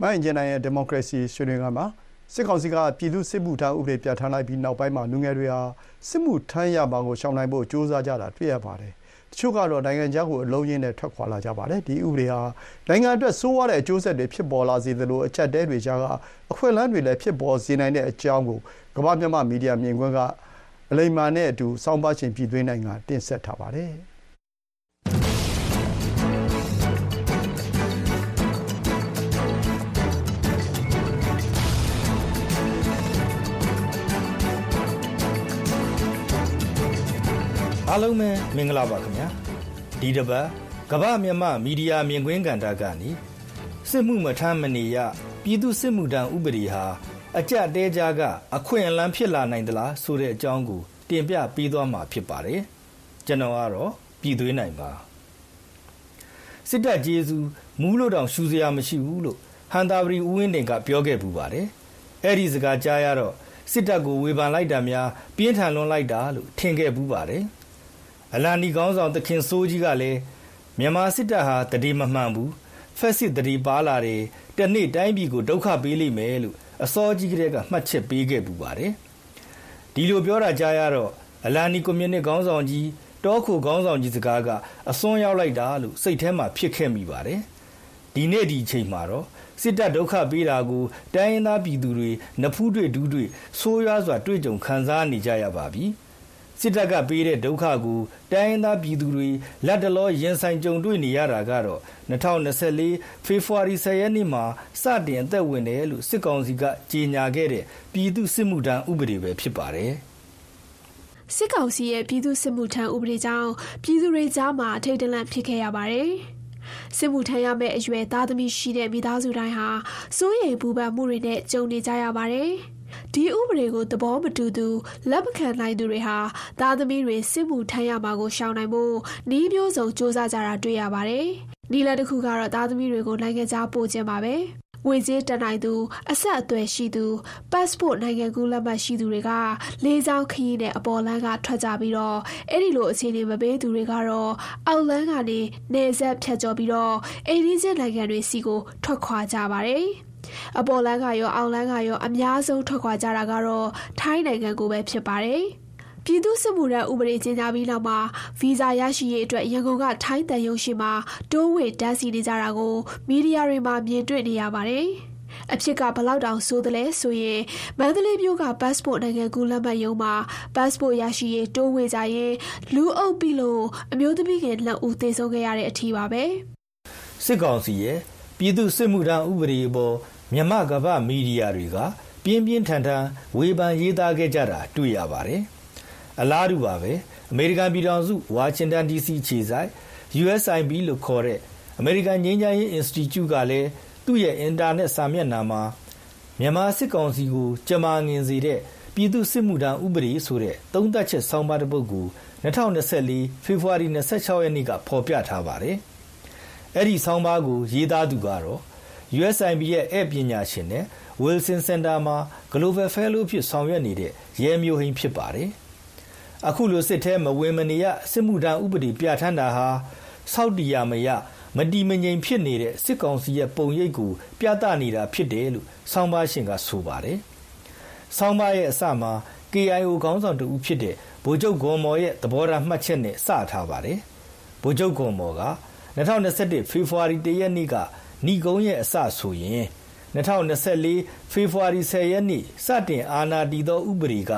မြင်ပါတယ်မအင်ဂျင်နိုင်ရဲ့ဒီမိုကရေစီဆွေးနွေးခန်းမှာစစ်ကောင်စီကပြည်သူစစ်မှုထမ်းဥပဒေပြဋ္ဌာန်းလိုက်ပြီးနောက်ပိုင်းမှာလူငယ်တွေဟာစစ်မှုထမ်းရမှာကိုရှောင်နိုင်ဖို့ကြိုးစားကြတာတွေ့ရပါတယ်။တချို့ကတော့နိုင်ငံခြားကိုအလုံးရင်းနဲ့ထွက်ခွာလာကြပါတယ်။ဒီဥပဒေဟာနိုင်ငံအတွက်ဆိုးရွားတဲ့အကျိုးဆက်တွေဖြစ်ပေါ်လာစေသလိုအချက်တဲတွေကြားကအခွင့်အလမ်းတွေလည်းဖြစ်ပေါ်စေနိုင်တဲ့အကြောင်းကိုကမ္ဘာ့မြန်မာမီဒီယာမြင်ကွင်းကအလိမ္မာနဲ့အတူစောင်းပါရှင်ပြည်သွင်းနိုင်ငံတင်ဆက်ထားပါတယ်။ အားလုံးပဲမင်္ဂလာပါခင်ဗျာဒီတပတ်ကမ္ဘာမြန်မာမီဒီယာမြင်ကွင်းကဏ္ဍကနေစစ်မှုမထမ်းမနေရပြည်သူစစ်မှုထမ်းဥပဒေဟာအကြက်တဲကြားကအခွင့်အလမ်းဖြစ်လာနိုင်သလားဆိုတဲ့အကြောင်းကိုတင်ပြပေးသွားမှာဖြစ်ပါတယ်ကျွန်တော်ကတော့ပြည်သွေးနိုင်ပါစစ်တပ်ကျေးဇူးမူးလို့တောင်ရှူစရာမရှိဘူးလို့ဟန်တာဗရီဦးဝင်းတင်ကပြောခဲ့ပူပါတယ်အဲ့ဒီစကားကြားရတော့စစ်တပ်ကိုဝေဖန်လိုက်တာများပြင်းထန်လွန်လိုက်တာလို့ထင်ခဲ့ပူပါတယ် အလာနီကောင်းဆောင် သခင်စိုးကြီးကလည်းမြန်မာစစ်တပ်ဟာတတိမမှန်ဘူးဖက်စစ်တတိပါလာတယ်တနေ့တိုင်းပြည်ကိုဒုက္ခပေးလိမ့်မယ်လို့အစောကြီးကတည်းကမှတ်ချက်ပေးခဲ့ပူပါတယ်ဒီလိုပြောတာကြားရတော့အလာနီကွန်မြူနစ်ခေါင်းဆောင်ကြီးတောခုခေါင်းဆောင်ကြီးစကားကအစွန်းရောက်လိုက်တာလို့စိတ်ထဲမှာဖြစ်ခဲ့မိပါတယ်ဒီနေ့ဒီချိန်မှာတော့စစ်တပ်ဒုက္ခပေးတာကိုတိုင်းရင်းသားပြည်သူတွေနဖူးတွေဒူးတွေဆိုးရွားစွာတွေ့ကြုံခံစားနေကြရပါပြီ။ စစ်တပ်ကပေးတဲ့ဒုက္ခကိုတိုင်းရင်းသားပြည်သူတွေလက်တလောရင်ဆိုင်ကြုံတွေ့နေရတာကတော့2024ဖေဖော်ဝါရီ10ရက်နေ့မှာစတင်အသက်ဝင်တယ်လို့စစ်ကောင်စီကကြေညာခဲ့တဲ့ပြည်သူစစ်မှုထမ်းဥပဒေပဲဖြစ်ပါတယ်။စစ်ကောင်စီရဲ့ပြည်သူစစ်မှုထမ်းဥပဒေကြောင့်ပြည်သူတွေကြားမှာထိတ်တလန့်ဖြစ်ခဲ့ရပါတယ်။စစ်မှုထမ်းရမယ့်အရွယ်သားသမီးရှိတဲ့မိသားစုတိုင်းဟာစိုးရိမ်ပူပန်မှုတွေနဲ့ကြုံနေကြရပါတယ်။ ဒီဥပဒေကိုသဘောမတူသူလက်မခံနိုင်သူတွေဟာသားသမီးတွေစစ်မှုထမ်းရမှာကိုရှောင်နိုင်ဖို့နှီးမျိုးစုံစ조사ကြတာတွေ့ရပါတယ်။နီလာတစ်ခုကတော့သားသမီးတွေကိုနိုင်ငံခြားပို့ခြင်းပါပဲ။ငွေကြေးတနိုင်သူအဆက်အသွယ်ရှိသူ passport နိုင်ငံကူးလက်မှတ်ရှိသူတွေကလေးချောင်းခရီးနဲ့အပေါ်လန်းကထွက်ကြပြီးတော့အဲ့ဒီလိုအခြေအနေမပေးသူတွေကတော့အောက်လန်းကနေနေဆက်ဖြတ်ကျော်ပြီးတော့အိန္ဒိယနိုင်ငံတွေစီကိုထွက်ခွာကြပါတယ်။ အပေါ်လန်းကရောအောက်လန်းကရောအများဆုံးထွက်ခွာကြတာကတော့ထိုင်းနိုင်ငံကိုပဲဖြစ်ပါတယ်။ပြည်သူ့စစ်မှုထမ်းဥပဒေကျင်းပပြီးနောက်မှာဗီဇာရရှိရေးအတွက်ရန်ကုန်ကထိုင်းတန်ရုံရှိမှာတိုးဝေတန်းစီနေကြတာကိုမီဒီယာတွေမှာမြင်တွေ့နေရပါတယ်။အဖြစ်ကဘလောက်တောင်ဆိုးတယ်လဲဆိုရင်မန္တလေးမြို့က passport နိုင်ငံကူးလက်မှတ်ရုံးမှာ passport ရရှိရေးတိုးဝေကြရင်လူအုပ်ပြီးလို့အမျိုးသမီးငယ်လက်ဦးသေဆုံးခဲ့ရတဲ့အထီးပါပဲစစ်ကောင်စီရဲ့ ပြည်သူစစ်မှုထမ်းဥပဒေပေါ်မြမကပမီဒီယာတွေက ပြင်းပြင်းထန်ထန်ဝေဖန်ရေးသားခဲ့ကြတာတွေ့ရပါတယ်။အလားတူပါပဲအမေရိကန်ပြည်ထောင်စုဝါရှင်တန် DC ခြေဆိုင် USIP လို့ခေါ်တဲ့အမေရိကန်ငြိမ်းချမ်းရေး Institute ကလည်းသူ့ရဲ့အင်တာနက်စာမျက်နှာမှာမြန်မာစစ်ကောင်စီကိုကြမာငင်စေတဲ့ပြည်သူစစ်မှုထမ်းဥပဒေဆိုတဲ့သုံးသက်ချက်ဆောင်းပါးတစ်ပုဒ်ကို2024ဖေဖော်ဝါရီ26ရက်နေ့ကဖော်ပြထားပါတယ်။ အဲ့ဒီဆောင်းပါးကို ရေးသားသူကတော့ USIP ရဲ့ ဧည့်ပညာရှင်နဲ့ Wilson Center မှာ Global Fellow ဖြစ် ဆောင်ရွက်နေတဲ့ ရဲမျိုးဟိန်း ဖြစ်ပါတယ်။အခုလို စစ်ထဲမဝင်မနေရ စစ်မှုထမ်းဥပဒေ ပြဋ္ဌာန်းတာဟာစောက်တီရမရ မတီမငြိမ် ဖြစ်နေတဲ့ စစ်ကောင်စီရဲ့ ပုံရိပ်ကို ပြသနေတာဖြစ်တယ်လို့ ဆောင်းပါးရှင်က ဆိုပါတယ်။ဆောင်းပါးရဲ့အစမှာ KIO ခေါင်းဆောင်တူဖြစ်တဲ့ ဗိုလ်ချုပ်ဂွန်မော်ရဲ့ သဘောထားမှတ်ချက်နဲ့ စထားပါတယ်။ဗိုလ်ချုပ်ဂွန်မော်က 2021ဖေဖော်ဝါရီ1ရက်နေ့ကဏီကုန်းရဲ့အစဆိုရင်2024ဖေဖော်ဝါရီ10ရက်နေ့စတင်အာဏာတည်သောဥပဒေက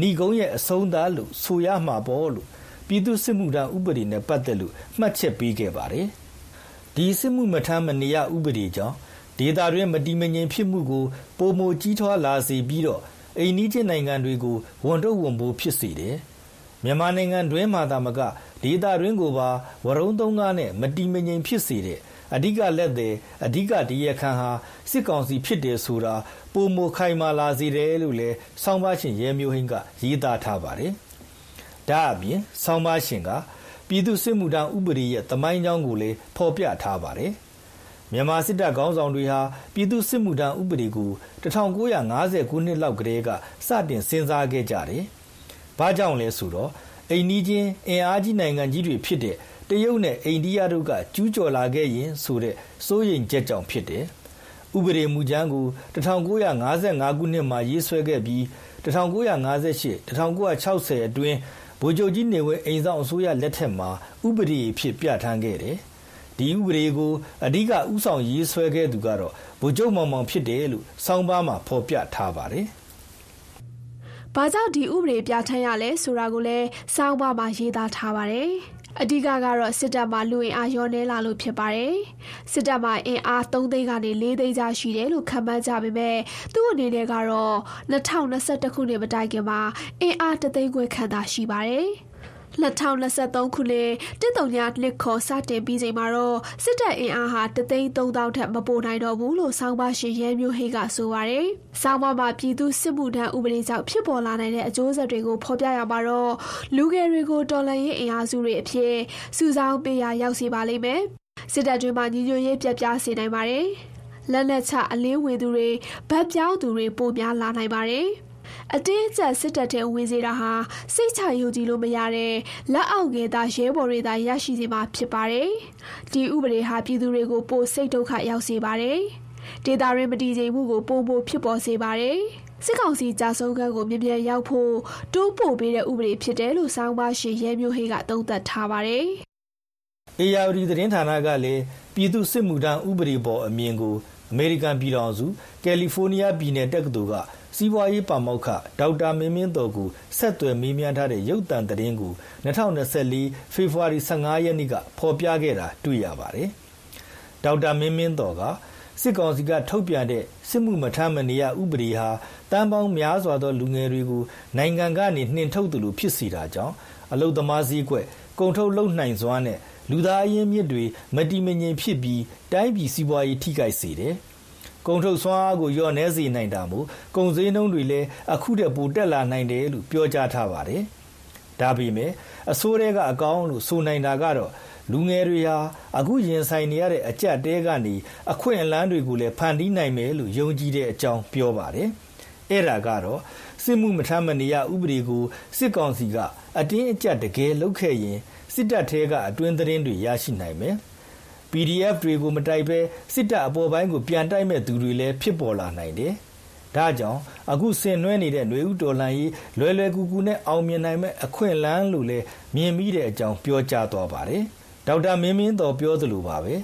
ဏီကုန်းရဲ့အဆုံးသတ်လို့ဆိုရမှာပေါ့လို့ပြည်သူစစ်မှုထမ်းဥပဒေနဲ့ပတ်သက်လို့မှတ်ချက်ပေးခဲ့ပါတယ်။ဒီစစ်မှုမထမ်းမနေရဥပဒေကြောင့်ဒေသတွင်းမတည်မငြိမ်ဖြစ်မှုကိုပုံမကြီးထွားလာစေပြီးတော့အိန္ဒိချင်းနိုင်ငံတွေကိုဝန်တော့ဝန်ပိုးဖြစ်စေတယ်။မြန်မာနိုင်ငံတွင်းမှာသာမက ဒေသတွင်းကိုပါဝရုံသုံးကားနဲ့မတီမငြိမ်ဖြစ်စေတဲ့အဓိကလက်သည်အဓိကဒီရခန်ဟာစစ်ကောင်စီဖြစ်တယ်ဆိုတာပုံမခိုင်မာလာစေတယ်လို့လည်းဆောင်းပါရှင်ရဲမျိုးဟင်းကရေးသားထားပါတယ်။ဒါအပြင်ဆောင်းပါရှင်ကပြည်သူစစ်မှုထမ်းဥပဒေရဲ့တမိုင်းကြောင်းကိုလည်းဖော်ပြထားပါတယ်။မြန်မာစစ်တပ်ခေါင်းဆောင်တွေဟာပြည်သူစစ်မှုထမ်းဥပဒေကို1950ခုနှစ်လောက်ကတည်းကစတင်စဉ်းစားခဲ့ကြတယ်။ဘာကြောင့်လဲဆိုတော့ အိန္ဒိချင်းအင်အားကြီးနိုင်ငံကြီးတွေဖြစ်တဲ့တရုတ်နဲ့အိန္ဒိယတို့ကကျူးကျော်လာခဲ့ရင်ဆိုတဲ့စိုးရိမ်ချက်ကြောင့်ဖြစ်တယ်။ဥပဒေမူကြမ်းကို1955ခုနှစ်မှာရေးဆွဲခဲ့ပြီး1958 1960အတွင်းဗိုလ်ချုပ်ကြီးနေဝင်းအိမ်ဆောင်အစိုးရလက်ထက်မှာဥပဒေဖြစ်ပြဋ္ဌာန်းခဲ့တယ်။ဒီဥပဒေကိုအဓိကဥဆောင်ရေးဆွဲခဲ့သူကတော့ဗိုလ်ချုပ်မောင်မောင်ဖြစ်တယ်လို့စောင်းပါးမှာဖော်ပြထားပါတယ်။ ဘာကြောင့်ဒီဥပဒေပြဋ္ဌာန်းရလဲဆိုတာကိုလည်းစောင်းပါးမှာရေးသားထားပါတယ်။အဓိကကတော့စစ်တပ်မှာလူအင်အားရောနေလာလို့ဖြစ်ပါတယ်။စစ်တပ်မှာအင်အား3သိန်းကနေ4သိန်းကြားရှိတယ်လို့ခန့်မှန်းကြပေမဲ့သူ့အနေနဲ့ကတော့2021ခုနှစ်မတိုင်ခင်မှာအင်အား3သိန်းခွဲခန့်သာရှိပါတယ်။ 2023ခုနှစ်တစ်တုံညာနှစ်ခေါ်စတင်ပြီးချိန်မှာတော့စစ်တပ်အင်အားဟာတသိန်း3000ထက်မပိုနိုင်တော့ဘူးလို့ဆောင်းပါရှင်ရဲမျိုးဟိကဆိုပါတယ်။ဆောင်းပါမှာပြည်သူစစ်မှုထမ်းဥပဒေကြောင့်ဖြစ်ပေါ်လာနိုင်တဲ့အကျိုးဆက်တွေကိုဖော်ပြရမှာတော့လူငယ်တွေကိုတော်လှန်ရေးအင်အားစုတွေအဖြစ်စုဆောင်းပေးရရောက်စီပါလိမ့်မယ်။စစ်တပ်တွင်မှညီညွတ်ရေးပြပြစေနိုင်ပါတယ်။လက်လက်ချအလင်းဝေသူတွေဗတ်ပြောင်းသူတွေပိုများလာနိုင်ပါတယ်။ အတင်းအကျပ်စစ်တပ်ထဲဝင်စေတာဟာစိတ်ချယုံကြည်လို့မရတဲ့လက်အောက်ကသာရဲဘော်တွေသာရရှိစေမှာဖြစ်ပါတယ်။ဒီဥပဒေဟာပြည်သူတွေကိုပိုစိတ်ဒုက္ခရောက်စေပါတယ်။ဒေတာရင်းမတည်ငြိမ်မှုကိုပုံပိုဖြစ်ပေါ်စေပါတယ်။စစ်ကောင်စီကြာဆုံးခန်းကိုမြင်မြန်ရောက်ဖို့တိုးပို့ပေးတဲ့ဥပဒေဖြစ်တယ်လို့ဆောင်းပါရှင်ရဲမျိုးဟေးကသုံးသပ်ထားပါတယ်။အေယာဝတီသတင်းဌာနကလည်းပြည်သူစစ်မှုထမ်းဥပဒေပေါ်အမြင်ကိုအမေရိကန်ပြည်ထောင်စုကယ်လီဖိုးနီးယားပြည်နယ်တက္ကသိုလ်က စီးပွားရေးပါမောက္ခ ဒေါက်တာမင်းမင်းတော်ကို ဆက်သွယ်မေးမြန်းထားတဲ့ရုပ်သံသတင်းကို2024ဖေဖော်ဝါရီ15ရက်နေ့က ဖော်ပြခဲ့တာတွေ့ရပါတယ်။ဒေါက်တာမင်းမင်းတော်က စစ်ကောင်စီက ထုတ်ပြန်တဲ့ စစ်မှုမထမ်းမနေရ ဥပဒေဟာတန်ပေါင်းများစွာသော လူငယ်တွေကို နိုင်ငံကနေ နှင်ထုတ်သူလို ဖြစ်စီတာကြောင့် အလုသမားစည်းကွက် ကုန်ထုတ်လုံနိုင်စွာနဲ့ လူသားအရင်းမြစ်တွေ မတိမငြိမ်ဖြစ်ပြီး တိုင်းပြည်စီးပွားရေး ထိခိုက်စေတယ်။ ကုန်ထုတ်စွမ်းအားကိုလျော့နှဲစေနိုင်တာမို့ကုန်စည်နှုန်းတွေလည်းအခုတည်းပိုတက်လာနိုင်တယ်လို့ပြောကြားထားပါတယ်။ဒါပေမဲ့အစိုးရကအကောင်းလို့ဆိုနိုင်တာကတော့လူငယ်တွေဟာအခုရင်ဆိုင်နေရတဲ့အကြက်တဲကနေအခွင့်အလမ်းတွေကိုလည်းဖန်တီးနိုင်မယ်လို့ယုံကြည်တဲ့အကြောင်းပြောပါတယ်။အဲ့ဒါကတော့စစ်မှုမထမ်းမနေရဥပဒေကိုစစ်ကောင်စီကအတင်းအကျပ်တကယ်လုပ်ခဲ့ရင်စစ်တပ်ထဲကအတွင်းသတင်းတွေရရှိနိုင်မယ်။ PDF တွေကိုမတိုက်ဘဲစစ်တပ်အပေါ်ပိုင်းကိုပြန်တိုက်မဲ့သူတွေလည်းဖြစ်ပေါ်လာနိုင်တယ်။ဒါကြောင့်အခုဆင်နွှဲနေတဲ့ຫນွေဥတော်လှန်ရေးလွယ်လွယ်ကူကူနဲ့အောင်မြင်နိုင်မဲ့အခွင့်အလမ်းလို့လည်းမြင်မိတဲ့အကြောင်းပြောကြားသွားပါတယ်။ဒေါက်တာမင်းမင်းတော်ပြောသလိုပါပဲ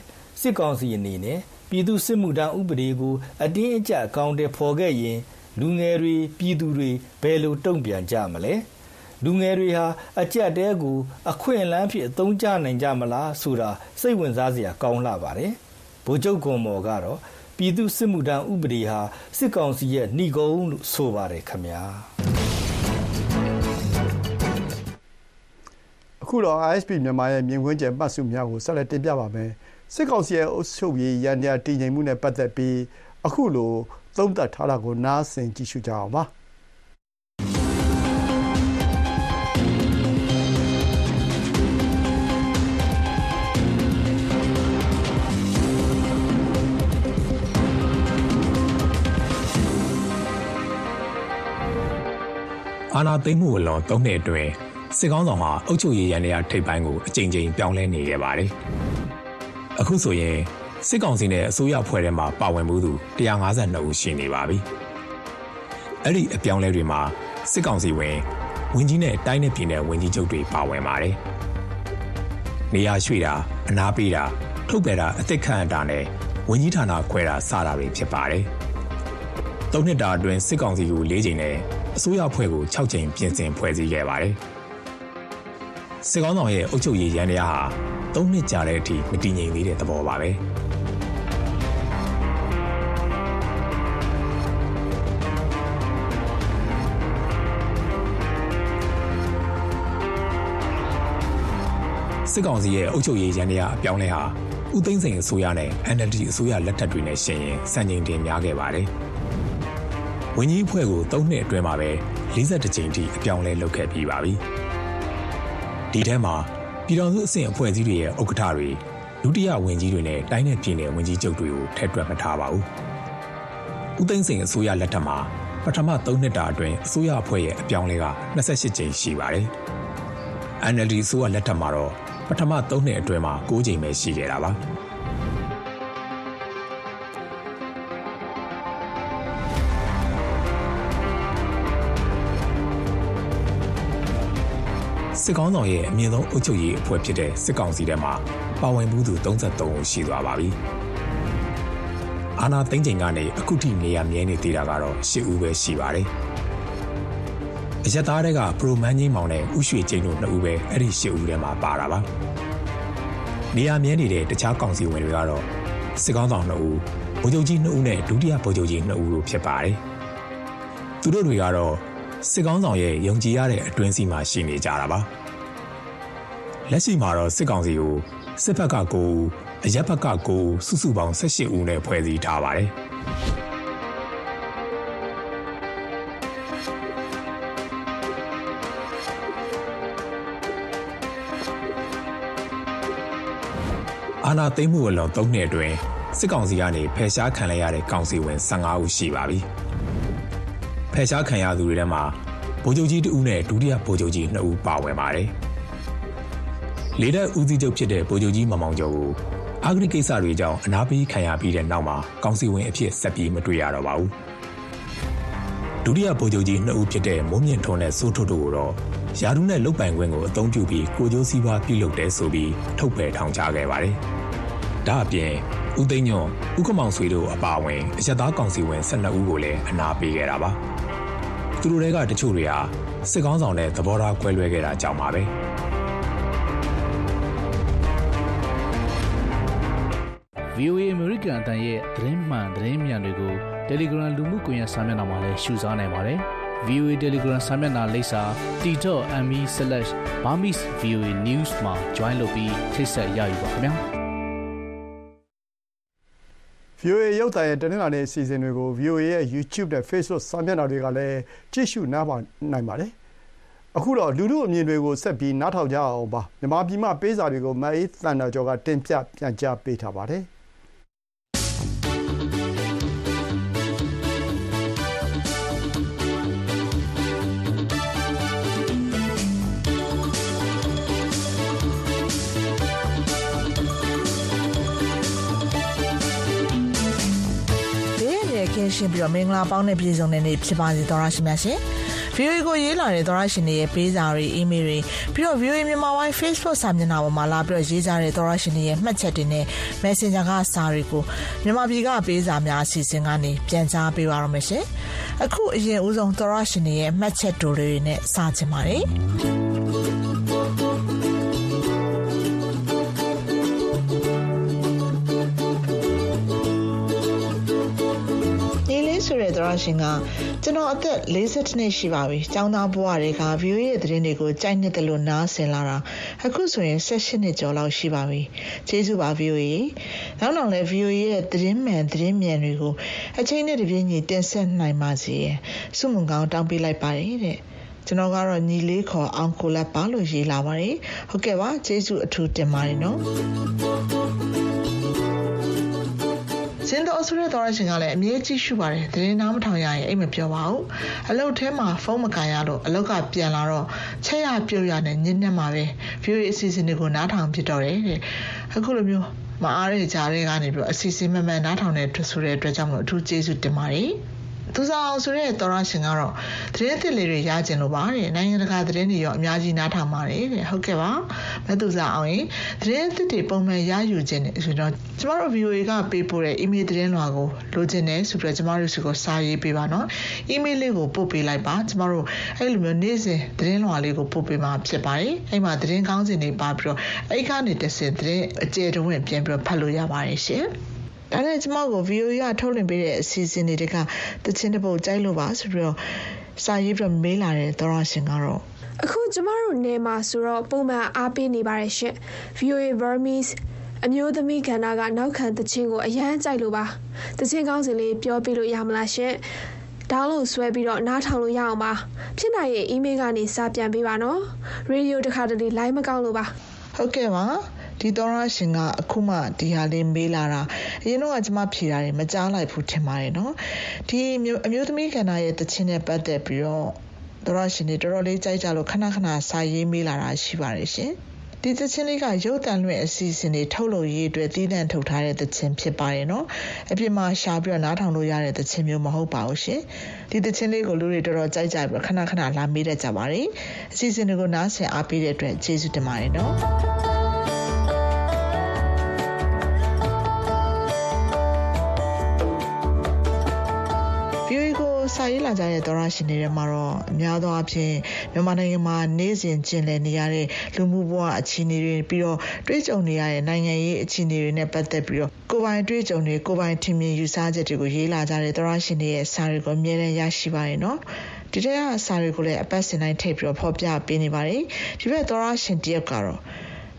စစ်ကောင်စီအနေနဲ့ပြည်သူစစ်မှုထမ်းဥပဒေကိုအတင်းအကျပ်အကောင့်တွေဖော်ခဲ့ရင်လူငယ်တွေပြည်သူတွေဘယ်လိုတုံ့ပြန်ကြမလဲ။ လူငယ်တွေဟာအကြက်တဲကိုအခွင့်အလမ်းဖြစ်အသုံးချနိုင်ကြမလားဆိုတာစိတ်ဝင်စားစရာကောင်းလာပါတယ်။ဗိုလ်ချုပ်ကွန်မော်ကတော့ပြည်သူ့စစ်မှုထမ်းဥပဒေဟာစစ်ကောင်စီရဲ့နှိကုံးလို့ဆိုပါတယ်ခင်ဗျာအခုတော့ ISP မြန်မာရဲ့မြင်ကွင်းကျယ်မှတ်စုများကိုဆက်လက်တင်ပြပါမယ်စစ်ကောင်စီရဲ့အုပ်ချုပ်ရေးရန်ရာတည်ငြိမ်မှုနဲ့ပတ်သက်ပြီးအခုလိုသုံးသပ်ထားတာကိုနားဆင်ကြည့်ရှုကြအောင်ပါ အာနာသိမ့်မှုအလွန်၃နှစ်အတွင်းစစ်ကောင်းဆောင်ဟာအုပ်ချုပ်ရေးရန်ရာထိပ်ပိုင်းကိုအကြိမ်ကြိမ်ပြောင်းလဲနေခဲ့ပါတယ်။အခုဆိုရင်စစ်ကောင်စီနဲ့အစိုးရဖွဲ့ထဲမှာပါဝင်မှုသူ152ဦးရှိနေပါပြီ။အဲ့ဒီအပြောင်းလဲတွေမှာစစ်ကောင်စီဝင်ဝင်းကြီးနဲ့တိုင်းနယ်ပြည်နယ်ဝင်းကြီးချုပ်တွေပါဝင်ပါတယ်။နေရာရွှေ့တာအနာပေးတာထုတ်ပယ်တာအသက်ခံတာနဲ့ဝင်းကြီးဌာနခွဲတာစတာတွေဖြစ်ပါတယ်။သုံးနှစ်တာအတွင်းစစ်ကောင်စီကို၄ချိန်နဲ့ အစိုးရဖွဲ့ကို6ချိန်ပြင်ဆင်ဖွဲ့စည်းခဲ့ပါတယ်။စစ်ကောင်းဆောင်ရဲ့အုပ်ချုပ်ရေးရန်တရားဟာ၃နှစ်ကြာတဲ့အထိမတည်ငြိမ်သေးတဲ့သဘောပါပဲ။စစ်ကောင်စီရဲ့အုပ်ချုပ်ရေးရန်တရားအပြောင်းလဲဟာဦးသိန်းစိန်အစိုးရနဲ့ NLD အစိုးရလက်ထက်တွေနဲ့ရှင်ရင်စံချိန်တင်များခဲ့ပါတယ်။ ဝင်းကြီးဖွဲ့ကို၃နှစ်အတွင်းမှာပဲ42ကြိမ်ထိအပြောင်းလဲလုပ်ခဲ့ပြီးပါပြီ။ဒီထဲမှာပြည်တော်စုအဆင့်အဖွဲ့အစည်းတွေရဲ့ဥက္ကဋ္ဌတွေဒုတိယဝန်ကြီးတွေနဲ့တိုင်းနယ်ပြည်နယ်ဝန်ကြီးချုပ်တွေကိုထည့်တွက်မထားပါဘူး။ဦးသိန်းစိန်အစိုးရလက်ထက်မှာပထမ3နှစ်တာအတွင်းအစိုးရအဖွဲ့ရဲ့အပြောင်းလဲက28ကြိမ်ရှိပါတယ်။ NLD အစိုးရလက်ထက်မှာတော့ပထမ3နှစ်အတွင်းမှာ9ကြိမ်ပဲရှိခဲ့တာပါ။ စစ်ကောင်းဆောင်ရဲ့အမြင့်ဆုံးအုပ်ချုပ်ရေးအဖွဲ့ဖြစ်တဲ့စစ်ကောင်စီထဲမှာပါဝင်မှုသူ33ဦးရှိသွားပါပြီ။အာနာသိန်းချိန်ကနေအခုထိနေရမြဲနေသေးတာကတော့10ဦးပဲရှိပါတယ်။အရက်သားတွေကပရိုမန်ကြီးမောင်နဲ့ဥရွှေကျင်းတို့2ဦးပဲအဲ့ဒီ10ဦးထဲမှာပါတာပါ။နေရမြဲနေတဲ့တခြားကောင်စီဝင်တွေကတော့စစ်ကောင်းဆောင်2ဦးဗိုလ်ချုပ်ကြီး2ဦးနဲ့ဒုတိယဗိုလ်ချုပ်ကြီး2ဦးတို့ဖြစ်ပါတယ်။သူတို့တွေကတော့ စစ်ကောင်းဆောင်ရဲ့ယုံကြည်ရတဲ့အတွင်းစီမှာရှိနေကြတာပါလက်ရှိမှာတော့စစ်ကောင်စီကိုစစ်ဘက်က9ဦးအရက်ဘက်က9ဦးစုစုပေါင်း18ဦးနဲ့ဖွဲ့စည်းထားပါတယ်အာနာသိမ့်မှုအလွန်၃နှစ်အတွင်းစစ်ကောင်စီကနေဖယ်ရှားခံလိုက်ရတဲ့ကောင်စီဝင်15ဦးရှိပါပြီ။ဖ ယ်ရှားခံရသူတွေထဲမှာဗိုလ်ချုပ်ကြီးတဦးနဲ့ဒုတိယဗိုလ်ချုပ်ကြီး2ဦးပါဝင်ပါတယ်။လေတပ်ဦးစီးချုပ်ဖြစ်တဲ့ဗိုလ်ချုပ်ကြီးမမောင်ကျော်ကိုအာဂရိကိစ္စတွေကြောင့်အနာပေးခံရပြီးတဲ့နောက်မှာကောင်စီဝင်အဖြစ်ဆက်ပြီးမတွေ့ရတော့ပါဘူး။ဒုတိယဗိုလ်ချုပ်ကြီး2ဦးဖြစ်တဲ့မိုးမြင့်ထွန်းနဲ့စိုးထွတ်တို့ကိုတော့ယာဒူးနဲ့လုတ်ပိုင်ခွင့်ကိုအသုံးပြုပြီးကိုကျိုးစည်းပွားပြုလုပ်တဲ့ဆိုပြီးထုတ်ပယ်ထောင်ချခဲ့ပါတယ်။ဒါအပြင်ဦးသိန်းညွန့်ဦးကမောင်ဆွေတို့အပါအဝင်အရက်သားကောင်စီဝင်12ဦးကိုလည်းအနာပေးခဲ့တာပါ။ သူတို့တွေကတချို့တွေဟာစစ်ကောင်းဆောင်တဲ့သဘောထားကွဲလွဲခဲ့တာကြောင့်ပါပဲ VOA American အတန်ရဲ့သတင်းမှန်သတင်းမြန်တွေကို Telegram လူမှုကွန်ရက်စာမျက်နှာမှာလည်းရှုစားနိုင်ပါတယ်။ VOA Telegram စာမျက်နှာလိပ်စာ t.me/burmese.voa news မှာ join လုပ်ပြီးထိတ်ဆက်ရယူပါခင်ဗျာ။ VOA ရုပ်သံရဲ့တနင်္လာနေ့အစီအစဉ်တွေကို VOA ရဲ့ YouTube နဲ့ Facebook စာမျက်နှာတွေကလည်းကြည့်ရှုနားနိုင်ပါတယ်။အခုတော့လူထုအမြင်တွေကိုဆက်ပြီးနားထောင်ကြအောင်ပါ။မြန်မာပြည်မှပေးစာတွေကိုမအေးသန္တာကျော်ကတင်ပြပြန်ကြားပေးထားပါတယ်။ ကင်းရှင်းပြီးတော့မင်္ဂလာပေါင်းနဲ့ပြည့်စုံတဲ့နေ့ဖြစ်ပါစေသောရရှိမြရှင်။ VOA ကိုရေးလာတဲ့သောရရှင်တွေရဲ့ပေးစာတွေအီးမေးလ်တွေပြီးတော့ VOA မြန်မာဝိုင်း Facebook စာမျက်နှာပေါ်မှာလာပြီးတော့ရေးကြတဲ့သောရရှင်တွေရဲ့မှတ်ချက်တွေနဲ့ Messenger ကစာတွေကိုမြန်မာပြည်ကပေးစာများအစီအစဉ်ကနေပြန်ကြားပေးပါရမယ်ရှင်။အခုအရင်ဦးဆုံးသောရရှင်တွေရဲ့မှတ်ချက်တိုတွေနဲ့စချင်ပါတယ်။ ရရှင်ကကျွန်တော်အသက်42နှစ်ရှိပါပြီ။ကျောင်းသားဘဝတွေက VOA ရဲ့သတင်းတွေကိုကြိုက်နှစ်တယ်လို့နားဆင်လာတာအခုဆိုရင်18နှစ်ကျော်လောက်ရှိပါပြီ။ကျေးဇူးပါ VOA ။နောက်တော့လည်း VOA ရဲ့သတင်းမှန်သတင်းမြန်တွေကိုအချိန်နဲ့တပြေးညီတင်ဆက်နိုင်ပါစေ။ဆုမွန်ကောင်းတောင်းပေးလိုက်ပါတယ်တဲ့။ကျွန်တော်ကတော့ညီလေးခေါ်အောင်ကိုလက်ပါလို့ရေးလာပါတယ်။ဟုတ်ကဲ့ပါကျေးဇူးအထူးတင်ပါတယ်နော်။ စင်တော်ဆိုတဲ့တော်ရရှင်ကလည်းအမြဲကြည့်ရှုပါတယ်သတင်းနားမထောင်ရရင်အိတ်မပြောပါဘူးအလုပ်ထဲမှာဖုန်းမကန်ရလို့အလုပ်ကပြန်လာတော့ချက်ရပြုတ်ရနဲ့ညစ်နေမှာပဲ view အစီအစဉ်တွေကိုနားထောင်ဖြစ်တော့တယ်တဲ့အခုလိုမျိုးမအားတဲ့ကြားတွေကနေပြီးအစီအစဉ်မှန်မှန်နားထောင်တဲ့ဆိုတဲ့အတွက်ကြောင့်မလို့အထူးကျေးဇူးတင်ပါတယ် သူစားအောင်ဆိုတဲ့တော်ရရှင်ကတော့သတင်းသစ်လေးတွေရကျင်လို့ပါတဲ့နိုင်ငံတကာသတင်းတွေရောအများကြီးနားထောင်ပါတယ်တဲ့ဟုတ်ကဲ့ပါမသူစားအောင်ရင်သတင်းသစ်တွေပုံမှန်ရယူခြင်းနဲ့ဆိုတော့ကျမတို့ VOA ကပေးပို့တဲ့ email သတင်းလွှာကိုလိုချင်တယ်ဆိုပြီးတော့ကျမတို့စီကိုစာရေးပေးပါနော် email လေးကိုပို့ပေးလိုက်ပါကျမတို့အဲ့လိုမျိုးနေ့စဉ်သတင်းလွှာလေးကိုပို့ပေးမှာဖြစ်ပါတယ်အဲ့မှာသတင်းကောင်းစင်တွေပါပြီးတော့အဲ့ကနေတစ်စင်သတင်းအကျယ်တဝင့်ပြန်ပြီးတော့ဖတ်လို့ရပါတယ်ရှင် ဒါနဲ့ကျမကို VOA ကထုတ်လွှင့်ပေးတဲ့အစီအစဉ်တွေကတချင်းတစ်ပုတ်ကြိုက်လို့ပါဆိုပြီးတော့စာရေးပြီးမေးလာတဲ့သောရရှင်ကတော့အခုကျမတို့နေမှာဆိုတော့ပုံမှန်အားပေးနေပါတယ်ရှင် VOA Burmese အမျိုးသမီးကဏ္ဍကနောက်ခံတခြင်းကိုအရန်ကြိုက်လို့ပါတခြင်းကောင်းစဉ်လေးပြောပြလို့ရမလားရှင်ဒေါင်းလို့ဆွဲပြီးတော့နားထောင်လို့ရအောင်ပါဖြစ်နိုင်ရဲ့ email ကနေစာပြန်ပေးပါနော်ရေဒီယိုတစ်ခါတလေ line မကောက်လို့ပါဟုတ်ကဲ့ပါ ဒီသောရရှင်ကအခုမှဒီဟာလေးမေးလာတာအရင်တော့ကျမဖြေတာတွေမကြားလိုက်ဘူးထင်ပါတယ်နော်ဒီအမျိုးသမီးကဏ္ဍရဲ့တခြင်းနဲ့ပတ်သက်ပြီးတော့သောရရှင်တွေတော်တော်လေးကြိုက်ကြလို့ခဏခဏစာရေးမေးလာတာရှိပါတယ်ရှင်ဒီသချင်းလေးကရုပ်တံလွှင့်အစီအစဉ်တွေထုတ်လုပ်ရေးအတွက်တည်တံ့ထုတ်ထားတဲ့သချင်းဖြစ်ပါတယ်နော်အပြင်မှာရှာပြီးတော့နားထောင်လို့ရတဲ့သချင်းမျိုးမဟုတ်ပါဘူးရှင်ဒီသချင်းလေးကိုလူတွေတော်တော်ကြိုက်ကြပြီးခဏခဏလာမေးတတ်ကြပါတယ်အစီအစဉ်တွေကိုနားဆင်အားပေးတဲ့အတွက်ကျေးဇူးတင်ပါတယ်နော် လာကြတဲ့သောရရှင်တွေထဲမှာတော့အများသောအားဖြင့်မြန်မာနိုင်ငံမှာနေ့စဉ်ကျင်လည်နေရတဲ့လူမှုဘဝအခြေအနေတွေပြီးတော့တွေးကြုံနေရတဲ့နိုင်ငံရေးအခြေအနေတွေနဲ့ပတ်သက်ပြီးတော့ကိုယ်ပိုင်တွေးကြုံတွေကိုယ်ပိုင်ထင်မြင်ယူဆချက်တွေကိုရေးလာကြတဲ့သောရရှင်တွေရဲ့စာတွေကိုအမြဲတမ်းရရှိပါတယ်နော်ဒီတဲ့ကစာတွေကိုလည်းအပတ်စဉ်တိုင်းထည့်ပြီးတော့ဖော်ပြပေးနေပါတယ်ဒီဘက်သောရရှင်တယောက်ကတော့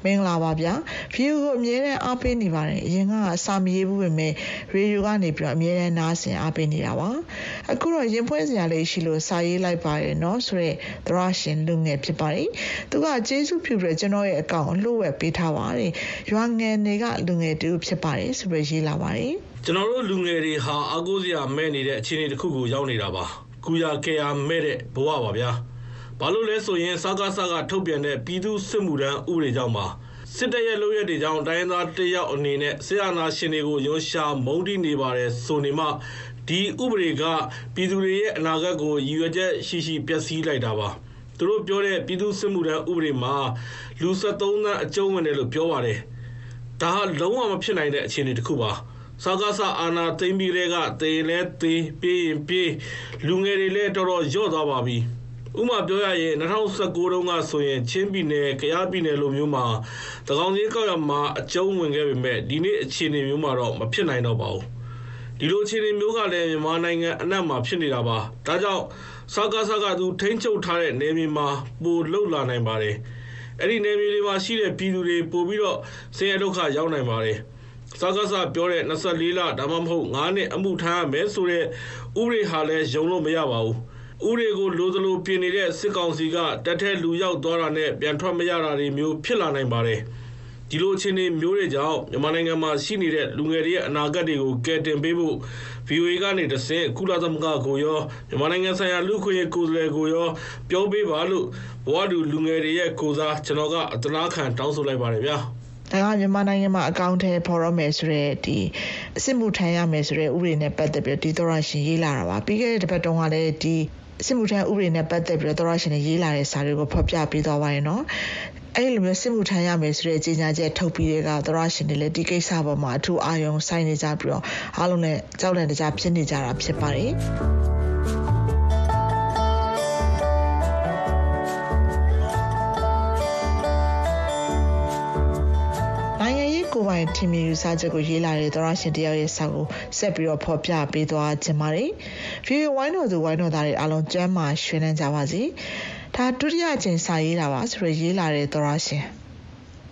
မင်္ဂလာပါဗျာဗီဒီယိုကိုအမြဲတမ်းအားပေးနေပါတယ်အရင်ကစာမရေးဘူးပဲမဲ့ရေဒီယိုကနေပြီးတော့အမြဲတမ်းနားဆင်အားပေးနေတာပါအခုတော့ရင်ဖွဲ့စရာလေးရှိလို့စာရေးလိုက်ပါတယ်เนาะဆိုတော့သရရှင်လူငယ်ဖြစ်ပါတယ်သူကကျေးဇူးပြုပြီးကျွန်တော်ရဲ့အကောင့်လှုပ်ဝက်ပေးထားပါတယ်ရွာငယ်တွေကလူငယ်တူဖြစ်ပါတယ်ဆိုပြီးရေးလာပါတယ်ကျွန်တော်တို့လူငယ်တွေဟာအကူစရာမဲ့နေတဲ့အခြေအနေတစ်ခုကိုရောက်နေတာပါကူရကေယာမဲ့တဲ့ဘဝပါဗျာ ဘာလို့လဲဆိုရင် စကားစကားထုတ်ပြန်တဲ့ ပြည်သူစစ်မှုထမ်းဥပဒေကြောင့်ပါ စစ်တပ်ရဲ့ လုပ်ရက်တွေကြောင့် တိုင်းသားတယောက်အနေနဲ့ဆရာနာရှင်တွေကိုရုံးရှာမုန်းတိနေပါတယ်ဆိုနေမှ ဒီဥပဒေက ပြည်သူတွေရဲ့ အနာဂတ်ကို ရည်ရွယ်ချက်ရှိရှိပျက်စီးလိုက်တာပါ သူတို့ပြောတဲ့ ပြည်သူစစ်မှုထမ်းဥပဒေမှာ လူ73သန်း အကျုံးဝင်တယ်လို့ ပြောပါတယ် ဒါဟာ လုံးဝမဖြစ်နိုင်တဲ့ အခြေအနေတစ်ခုပါ စကားစအာနာသိမ့်ပြီးတဲ့ကတေလဲတေးပြေးရင်ပြေး လူငယ်တွေလည်း တော်တော်ညော့သွားပါပြီ။ ဥမာပြောရရင်2019တုန်းကဆိုရင်ချင်းပြည်နယ်၊ကယားပြည်နယ်လိုမျိုးမှာသကောင်ကြီးကောက်ရမှာအကျုံးဝင်ခဲ့ပေမဲ့ဒီနေ့အခြေအနေမျိုးမှာတော့မဖြစ်နိုင်တော့ပါဘူး။ဒီလိုအခြေအနေမျိုးကလည်းမြန်မာနိုင်ငံအနှံ့မှာဖြစ်နေတာပါ။ဒါကြောင့်စကားစကားသူထိန်းချုပ်ထားတဲ့နေမြေမှာပိုလှုပ်လာနိုင်ပါတယ်။အဲ့ဒီနေမြေတွေမှာရှိတဲ့ပြည်သူတွေပို့ပြီးတော့ဆင်းရဲဒုက္ခရောက်နိုင်ပါတယ်။စကားစပြောတဲ့24လဒါမှမဟုတ်9နှစ်အမှုထမ်းရမယ်ဆိုတဲ့ဥပဒေဟာလည်းယုံလို့မရပါဘူး။ ဥတွေကိုလိုသလိုပြင်နေတဲ့စစ်ကောင်စီကတက်ထဲလူရောက်သွားတာနဲ့ပြန်ထွက်မရတာတွေမျိုးဖြစ်လာနိုင်ပါတယ်ဒီလိုအခြေအနေမျိုးတွေကြောင့်မြန်မာနိုင်ငံမှာရှိနေတဲ့လူငယ်တွေရဲ့အနာဂတ်တွေကိုကယ်တင်ပေးဖို့ VOA ကနေတဆင့်ကုလသမဂ္ဂကိုရောမြန်မာနိုင်ငံဆိုင်ရာလူခွင့်ကိုယ်စားလှယ်ကိုရောပြောပေးပါလို့ဘဝတူလူငယ်တွေရဲ့ကိုစားကျွန်တော်ကအတနာခံတောင်းဆိုလိုက်ပါတယ်ဗျာဒါကမြန်မာနိုင်ငံမှာအကောင့်ထဲပေါ်ရမယ်ဆိုတော့ဒီအစစ်မှုထမ်းရမယ်ဆိုတဲ့ဥပဒေနဲ့ပတ်သက်ပြီးဒီသောရရှင်ရေးလာတာပါပြီးခဲ့တဲ့တစ်ပတ်တုန်းကလည်းဒီ စစ်မှုထမ်းဥပဒေနဲ့ပတ်သက်ပြီးတော့သောရရှင်တွေရေးလာတဲ့စာတွေကိုဖော်ပြပေးသွားပါရင်နော်အဲ့လိုမျိုးစစ်မှုထမ်းရမယ်ဆိုတဲ့ကြေညာချက်ထုတ်ပြီးတဲ့ကသရရှင်တွေလည်းဒီကိစ္စပေါ်မှာအထူးအာရုံစိုက်နေကြပြီးတော့အားလုံးနဲ့ကြောက်လန့်တကြားဖြစ်နေကြတာဖြစ်ပါတယ် ကိုပိုင်ထင်မြင်ယူဆချက်ကိုရေးလာတဲ့သောရရှင်တယောက်ရဲ့စာကိုဆက်ပြီးတော့ဖော်ပြပေးသွားခြင်းပါတယ်။ VOA ဝိုင်းတော်သူဝိုင်းတော်သားတွေအားလုံးကျမ်းမာရွှင်လန်းကြပါစေဒါဒုတိယအကြိမ်စာရေးတာပါဆိုတော့ရေးလာတဲ့သောရရှင်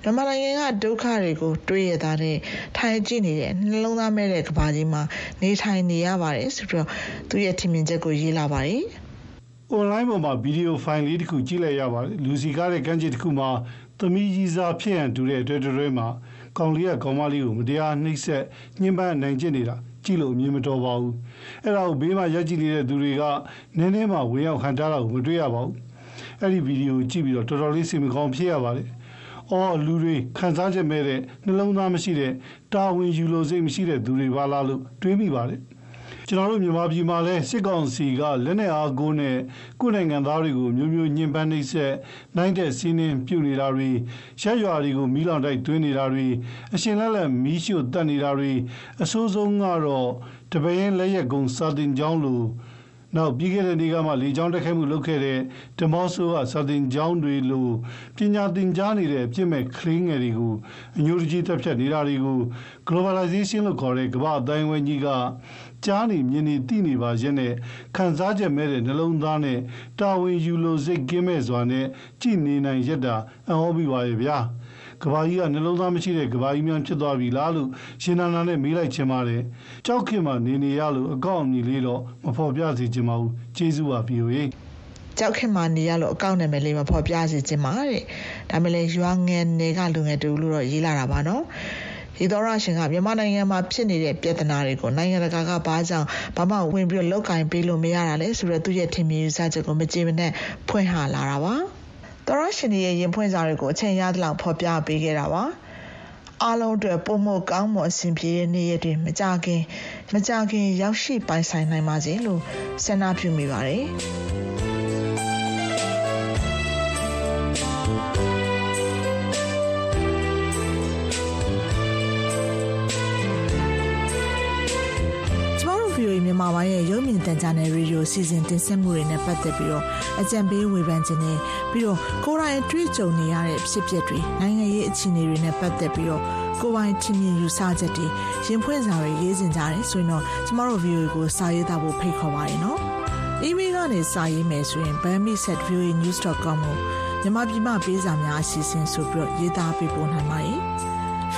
မြန်မာနိုင်ငံကဒုက္ခတွေကိုတွေးရတာနဲ့ထိုင်ကြည့်နေတဲ့နှလုံးသားမဲ့တဲ့ကဘာကြီးမှာနေထိုင်နေရပါတယ်ဆိုပြီးတော့သူ့ရဲ့ထင်မြင်ချက်ကိုရေးလာပါတယ်။ online ပေါ်မှာဗီဒီယိုဖိုင်လေးတစ်ခုကြည့်လိုက်ရပါတယ်။လူစီကားတဲ့ကမ်းခြေတစ်ခုမှာသမီးကြီးစားဖြစ်ရန်တူတဲ့အတွက်တွေမှာ ကောင်လေးကကောင်မလေးကိုမတရားနှိပ်စက်ညှဉ်းပန်းနိုင်ကျင့်နေတာကြည့်လို့အမြင်မတော်ပါဘူး။အဲ့ဒါကိုဘေးမှာရက်ကြည့်နေတဲ့သူတွေကနည်းနည်းမှဝင်ရောက်ခံထားတာကိုမတွေ့ရပါဘူး။အဲ့ဒီဗီဒီယိုကြည့်ပြီးတော့တော်တော်လေးစိတ်မကောင်းဖြစ်ရပါတယ်။အော်လူတွေခံစားချက်မဲ့တဲ့နှလုံးသားမရှိတဲ့တာဝန်ယူလို့စိတ်မရှိတဲ့သူတွေပါလားလို့တွေးမိပါတယ်။ ကျွန်တော်တို့မြန်မာပြည်မှာလည်းစစ်ကောင်စီကလက်နက်အားကိုးနဲ့ကိုယ်နိုင်ငံသားတွေကိုမျိုးမျိုးညှဉ်းပန်းနှိပ်စက်နိုင်တဲ့စီးနှင်းပြုနေတာတွေရက်ရွာတွေကိုမီးလောင်တိုက်တွင်းနေတာတွေအရှင်လက်လက်မီးရှို့တက်နေတာတွေအဆိုးဆုံးကတော့တပင်းလက်ရက်ကုံစာတင်ကျောင်းလိုနောက်ပြီးခဲ့တဲ့နေ့ကမှလေကြောင်းတက်ခိုက်မှုလုပ်ခဲ့တဲ့ဒမော့ဆိုကစာတင်ကျောင်းတွေလိုပညာသင်ကြားနေတဲ့အပြစ်မဲ့ကလေးငယ်တွေကိုအညိုတကြီးတက်ဖြတ်နေတာတွေကို globalization လို့ခေါ်တဲ့ကမ္ဘာအတိုင်းအဝိုင်းကြီးက ကြားနေမြင်နေသိနေပါရဲ့နဲ့ခံစားချက်မဲ့တဲ့နှလုံးသားနဲ့တာဝန်ယူလို့စိတ်ကင်းမဲ့စွာနဲ့ကြည်နေနိုင်ရတာအဟောပြီးပါရဲ့ဗျာကဘာကြီးကနှလုံးသားမရှိတဲ့ကဘာကြီးများဖြစ်သွားပြီလားလို့ရှင်နာနာနဲ့မေးလိုက်ချင်ပါတယ်ကြောက်ခင်မှာနေနေရလို့အကောင့်အမည်လေးတော့မဖော်ပြစေချင်ပါဘူးကျေးဇူးပါပြီးရေကြောက်ခင်မှာနေရလို့အကောင့်နာမည်လေးမဖော်ပြစေချင်ပါတဲ့ဒါမှလည်းရွာငယ်နယ်ကလူငယ်တူလို့တော့ရေးလာတာပါနော် ဒီသောရရှင်ကမြန်မာနိုင်ငံမှာဖြစ်နေတဲ့ပြဿနာတွေကိုနိုင်ငံတကာကဘာကြောင့်ဘာမှဝင်ပြီးလောက်ကင်ပေးလို့မရတာလဲဆိုတော့သူရဲ့ထင်မြင်ယူဆချက်ကိုမကြေမနက်ဖွင့်ဟလာတာပါသောရရှင်ရဲ့ရင်ဖွင့်စာတွေကိုအချိန်ရသလောက်ဖော်ပြပေးခဲ့တာပါအားလုံးအတွက်ပုံမကောင်းမွန်အဆင်ပြေတဲ့နေ့ရက်တွေမကြခင်မကြခင်ရောက်ရှိပိုင်ဆိုင်နိုင်ပါစေလို့ဆန္ဒပြုမိပါတယ် မြန်မာပိုင်းရဲ့ရုပ်မြင်သံကြားနယ်ရေဒီယိုစီစဉ်တင်ဆက်မှုတွေနဲ့ပတ်သက်ပြီးတော့အကြံပေးဝေဖန်ခြင်းနဲ့ပြီးတော့ကိုယ်တိုင်တွေ့ကြုံနေရတဲ့ဖြစ်ပျက်တွေနိုင်ငံရေးအခြေအနေတွေနဲ့ပတ်သက်ပြီးတော့ကိုယ်ပိုင်ချင်းမြင်ယူဆချက်တွေရင်ဖွင့်စာတွေရေးစင်ကြတယ်ဆိုရင်တော့ကျမတို့ view ကိုစာရေးသားဖို့ဖိတ်ခေါ်ပါရနော်။ email ကနေစာရေးမယ်ဆိုရင် bami@viewnews.com ကိုမြန်မာပြည်မှပေးစာများအစီအစဉ်ဆိုပြီးတော့ရေးသားပေးပို့နိုင်ပါတယ်။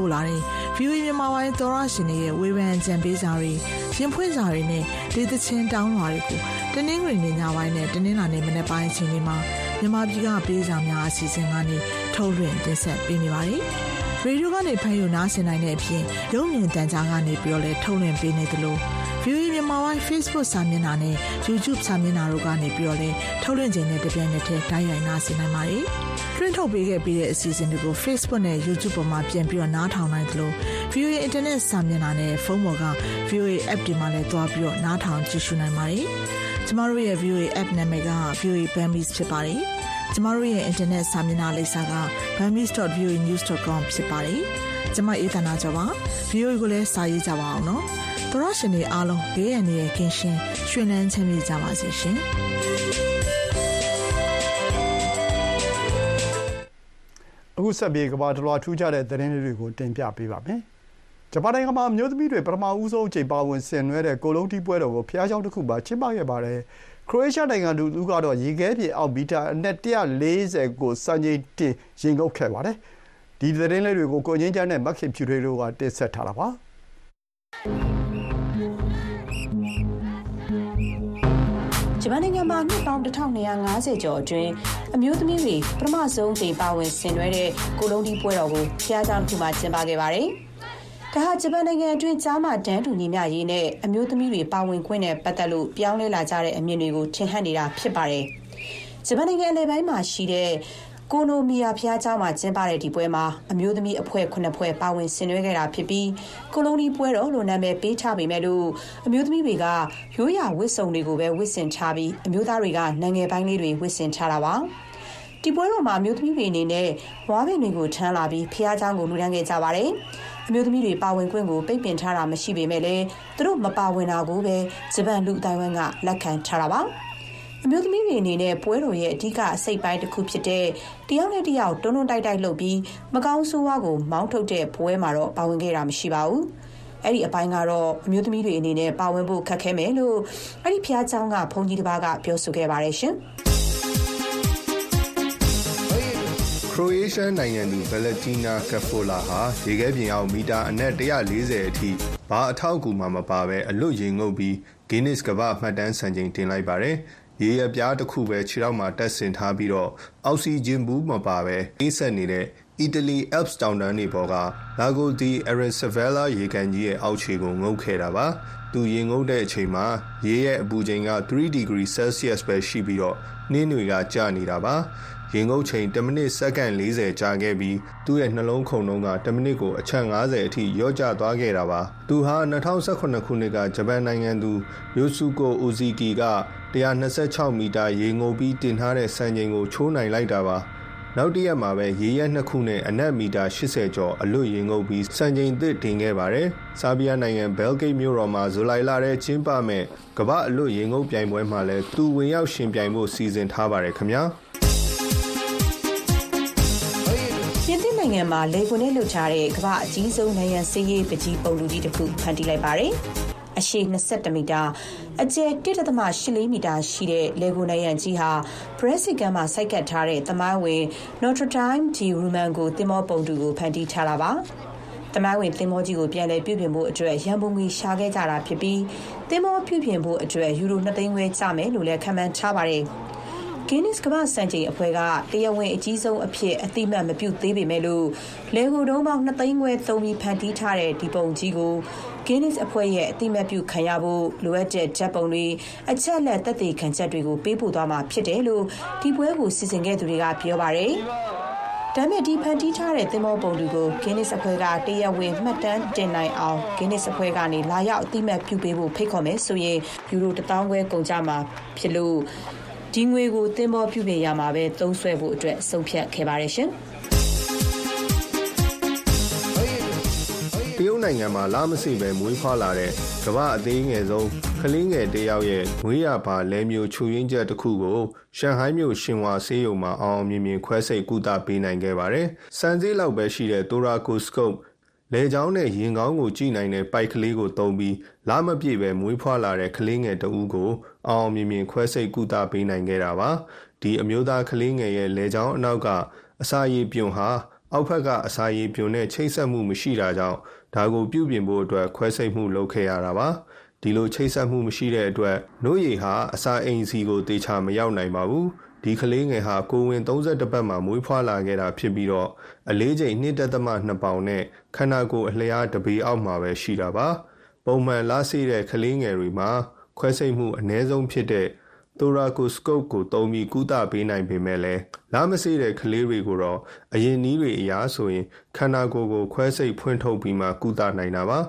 ပေးပို့လာတဲ့ VOA မြန်မာပိုင်းသောရရှင်တွေရဲ့ဝေဖန်ကြံပေးစာတွေရင်ဖွင့်စာတွေနဲ့ဒေသချင်းတောင်းလွှာတွေကိုတနင်္ဂနွေနေ့ညပိုင်းနဲ့တနင်္လာနေ့မနက်ပိုင်းအချိန်တွေမှာမြန်မာပြည်ကပေးစာများအစီအစဉ်ကနေထုတ်လွှင့်တင်ဆက်ပေးနေပါတယ်။ရေဒီယိုကနေဖန်ယူနားဆင်နိုင်တဲ့အပြင်ရုံမြင့်တန်ကြားကနေပြီးတော့လည်းထုတ်လွှင့်ပေးနေသလို VOA မြန်မာပိုင်း Facebook စာမျက်နှာနဲ့ YouTube စာမျက်နှာတို့ကနေပြီးတော့လည်းထုတ်လွှင့်ခြင်းနဲ့တပြိုင်နက်တည်းတိုက်ရိုက်နားဆင်နိုင်ပါတယ်။တွင်းထုတ်ပေးခဲ့ပြီးတဲ့အစီအစဉ်တွေကို Facebook နဲ့ YouTube ပေါ်မှာပြန်ပြီးတော့နားထောင်နိုင်သလို VOA Internet စာမျက်နှာနဲ့ဖုန်းပေါ်က VOA App တွေမှာလည်းတွားပြီးတော့နားထောင်ကြည့်ရှုနိုင်ပါတယ်။ကျမတို့ရဲ့ VOA App နာမည်က VOA Burmese ဖြစ်ပါတယ်။ကျမတို့ရဲ့ Internet စာမျက်နှာလိပ်စာက burmese.voanews.com ဖြစ်ပါတယ်။ကျမအေးသနာကြောပါ။ VOA ကိုလည်းစာရေးကြပါအောင်နော်။ ။သောရရှင်တွေအားလုံးဘေးရန်တွေကင်းရှင်းရွှင်လန်းချမ်းမြေ့ကြပါစေရှင်။အခုဆက်ပြီးကမ္ဘာတစ်လွှာထူးခြားတဲ့သတင်းတွေကိုတင်ပြပေးပါမယ်။ဂျပန်နိုင်ငံမှာမျိုးသမီးတွေပထမဦးဆုံးအချိန်ပါဝင်ဆင်နွှဲတဲ့ကိုလုံးတီးပွဲတော်ကိုဖျားကြောင်းတစ်ခုမှာကျင်းပခဲ့ပါတယ်။ခရိုအေးရှားနိုင်ငံသူလူကတော့ရေခဲပြေအောင်ဘီတာအနက်140ကိုစံချိန်တင်ရင်ကုတ်ခဲ့ပါတယ်။ဒီသတင်းလေးတွေကိုကိုငင်းချမ်းနဲ့မက်ခင်ဖြူထွေးတို့ကတင်ဆက်ထားတာပါ။ မှာနှစ်ပေါင်း1250ကျော်အတွင်းအမျိုးသမီးတွေပထမဆုံးချိန်ပါဝင်ဆင်နွှဲတဲ့ကိုလုံးဒီပွဲတော်ကိုဖျားကြောင်ခုမှကျင်းပခဲ့ပါတယ်။ဒါဟာဂျပန်နိုင်ငံအတွင်းကြားမှတန်းတူညီမျှရေးနဲ့အမျိုးသမီးတွေပါဝင်ခွင့်နဲ့ပတ်သက်လို့ပြောင်းလဲလာကြတဲ့အမြင်တွေကိုထင်ဟပ်နေတာဖြစ်ပါတယ်။ဂျပန်နိုင်ငံအလယ်ပိုင်းမှာရှိတဲ့ ကိုနိုမီယာဘုရားကျောင်းမှာကျင်းပတဲ့ဒီပွဲမှာအမျိုးသမီးအဖွဲ့9ဖွဲ့ပါဝင်ဆင်နွှဲခဲ့တာဖြစ်ပြီးကိုလိုနီပွဲတော်လို့နာမည်ပေးထားပေမဲ့လို့အမျိုးသမီးတွေကရိုးရာဝတ်စုံတွေကိုပဲဝတ်ဆင်ထားပြီးအမျိုးသားတွေကနိုင်ငံပိုင်းလေးတွေဝတ်ဆင်ထားတာပါဒီပွဲတော်မှာအမျိုးသမီးတွေအနေနဲ့ဝါးပင်တွေကိုထမ်းလာပြီးဖះเจ้าကိုလူဒန်းခဲ့ကြပါတယ်။အမျိုးသမီးတွေပါဝင်ခွင့်ကိုပိတ်ပင်ထားတာမရှိပေမဲ့လည်းသူတို့မပါဝင်တာကိုပဲဂျပန်လူအတိုင်းဝန်းကလက်ခံထားတာပါ။ အမျိုးသမီးတွေအနေနဲ့ပွဲတော်ရဲ့အဓိကအစိတ်ပိုင်းတစ်ခုဖြစ်တဲ့တယောက်နဲ့တယောက်တွန်းတွန်းတိုက်တိုက်လုပ်ပြီးမကောင်းဆိုးဝါးကိုမောင်းထုတ်တဲ့ပွဲမှာတော့ပါဝင်ခဲ့တာမရှိပါဘူး။အဲ့ဒီအပိုင်းကတော့အမျိုးသမီးတွေအနေနဲ့ပါဝင်ဖို့ခက်ခဲမယ်လို့အဲ့ဒီဖျားเจ้าကဘုန်းကြီးတစ်ပါးကပြောဆိုခဲ့ပါတယ်ရှင်။ခရိုအေးရှားနိုင်ငံသူဗလက်တီနာကဖိုလာဟာရေခဲပြင်အောင်မီတာအနက်140အထိဘာအထောက်အကူမှမပါဘဲအလွတ်ရင်ငုပ်ပြီး Guinness ကမ္ဘာမှတ်တမ်းစံချိန်တင်လိုက်ပါတယ်။ ရေရပြားတစ်ခုပဲခြေထောက်မှာတက်ဆင်ထားပြီးတော့အောက်ဆီဂျင်ဘူးမပါဘဲအေးဆက်နေတဲ့အီတလီ Alps တောင်တန်းတွေပေါ်က Lago di Aresavella ရေကန်ကြီးရဲ့အောက်ခြေကိုငုပ်ခဲ့တာပါ။သူရေငုပ်တဲ့အချိန်မှာရေရဲ့အပူချိန်က3 degree Celsius ပဲရှိပြီးတော့နှင်းတွေကကျနေတာပါ။ ရင်ငုပ်ချိန်1မိနစ်စက္ကန့်40ကြာခဲ့ပြီးသူ့ရဲ့နှလုံးခုန်နှုန်းက1မိနစ်ကိုအချက်50အထိရော့ကျသွားခဲ့တာပါသူဟာ2018ခုနှစ်ကဂျပန်နိုင်ငံသူယိုစုကိုအိုဇီကီက126မီတာရေငုပ်ပြီးတင်ထားတဲ့စံချိန်ကိုချိုးနိုင်လိုက်တာပါနောက်တရက်မှာပဲရေရက်နှစ်ခုနဲ့အနက်မီတာ80ကျော်အလွတ်ရင်ငုပ်ပြီးစံချိန်သစ်တင်ခဲ့ပါတယ်။ဆာဘီးယားနိုင်ငံဘဲလ်ဂိတ်မြို့တော်မှာဇူလိုင်လထဲကျင်းပမဲ့ကမ္ဘာအလွတ်ရင်ငုပ်ပြိုင်ပွဲမှာလည်းသူဝင်ရောက်ရှင်ပြိုင်ဖို့စီစဉ်ထားပါတယ်ခင်ဗျာ။ နိုင်ငံမှာလေကွန်နဲ့လှုပ်ထားတဲ့ကမ္ဘာအကြီးဆုံးနိုင်ငံစည်းရေးပကြီးပုံလူကြီးတစ်ခုဖန်တီးလိုက်ပါတယ်။အရှည်22မီတာအကျယ်1.84မီတာရှိတဲ့လေဂိုနိုင်ငံကြီးဟာ Brexit ကမ်းမှာစိုက်ကပ်ထားတဲ့သမိုင်းဝင် Notre Dame de Roman ကိုတင်မောပုံတူကိုဖန်တီးထားတာပါ။တမိုင်းဝင်သင်္ဘောကြီးကိုပြန်လည်ပြုပြင်ဖို့အတွက်ရန်ပုံငွေရှာခဲ့ကြတာဖြစ်ပြီးသင်္ဘောပြုပြင်ဖို့အတွက်ယူရို2သိန်းခွဲကျမယ်လို့လည်းခန့်မှန်းထားပါတယ်။ Guinness ကမ္ဘာ့စံချိန်အဖွဲ့ကတရားဝင်အကြီးဆုံးအဖြစ်အတိမတ်မပြုသေးပေမဲ့လို့လေကိုတုံးပေါင်း2သိန်းခွဲသုံးပြီးဖန်တီးထားတဲ့ဒီပုံကြီးကို Guinness အဖွဲ့ရဲ့အတိမတ်ပြုခံရဖို့လိုအပ်တဲ့ဓာတ်ပုံတွေအချက်လက်သက်သေခံချက်တွေကိုပေးပို့သွားမှာဖြစ်တယ်လို့ဒီပွဲကိုစီစဉ်ခဲ့သူတွေကပြောပါတယ်။ဒါမဲ့ဒီဖန်တီးထားတဲ့သင်္ဘောပုံတွေကို Guinness အဖွဲ့ကတရားဝင်မှတ်တမ်းတင်နိုင်အောင် Guinness အဖွဲ့ကနေလာရောက်အတိမတ်ပြုပေးဖို့ဖိတ်ခေါ်မယ်ဆိုရင်ယူရို1000ခွဲကုန်ကြမှာဖြစ်လို့ ဒီငွေကိုသင်္ဘောပြုပြင်ရမှာပဲသုံးစွဲဖို့အတွက်ဆုံးဖြတ်ခဲ့ပါတယ်ရှင်တရုတ်နိုင်ငံမှာလာမစိပဲမွေးဖွားလာတဲ့ကမ္ဘာအသေးငယ်ဆုံးကလေးငယ်တယောက်ရဲ့မွေးရပါလဲမျိုးချူရင်းချက်တစ်ခုကိုရှန်ဟိုင်းမြို့ရှင်ဝါဆေးရုံမှာအောင်မြင်မြင်ခွဲစိတ်ကုသပေးနိုင်ခဲ့ပါတယ်။စံစည်းလောက်ပဲရှိတဲ့တိုရာကိုစကုပ်လေချောင်းနဲ့ရင်ကောင်းကိုကြည့်နိုင်တဲ့ပိုက်ကလေးကိုတုံးပြီးလာမပြည့်ပဲမွေးဖွားလာတဲ့ကလေးငယ်တဦးကို အောင်မြင်မြင်ခွဲစိတ်ကုသပေးနိုင်ခဲ့တာပါဒီအမျိုးသားကလေးငယ်ရဲ့လေချောင်းအနောက်ကအစာရည်ပြွန်ဟာအောက်ဘက်ကအစာရည်ပြွန်နဲ့ချိတ်ဆက်မှုမရှိတာကြောင့်ဒါကိုပြုပြင်ဖို့အတွက်ခွဲစိတ်မှုလုပ်ခဲ့ရတာပါဒီလိုချိတ်ဆက်မှုမရှိတဲ့အတွက်နှိုးရည်ဟာအစာအိမ်စီကိုတေချာမရောက်နိုင်ပါဘူးဒီကလေးငယ်ဟာကိုဝင်32ပတ်မှာမွေးဖွားလာခဲ့တာဖြစ်ပြီးတော့အလေးချိန်1.2ပေါင်နဲ့ခန္ဓာကိုယ်အလျားတပေအောက်မှာပဲရှိတာပါ ပုံမှန်လားစေးတဲ့ကလေးငယ်တွေမှာ ခွဲစိတ်မှုအ ਨੇ ဆုံးဖြစ်တဲ့ thoracoscope ကိုသုံးပြီးကုသပေးနိုင်ပေမဲ့လည်းလားမစေးတဲ့ကလေးတွေကိုတော့အရင်နည်းတွေအရာဆိုရင်ခန္ဓာကိုယ်ကိုခွဲစိတ်ဖွင့်ထုတ်ပြီးမှကုသနိုင်တာပါ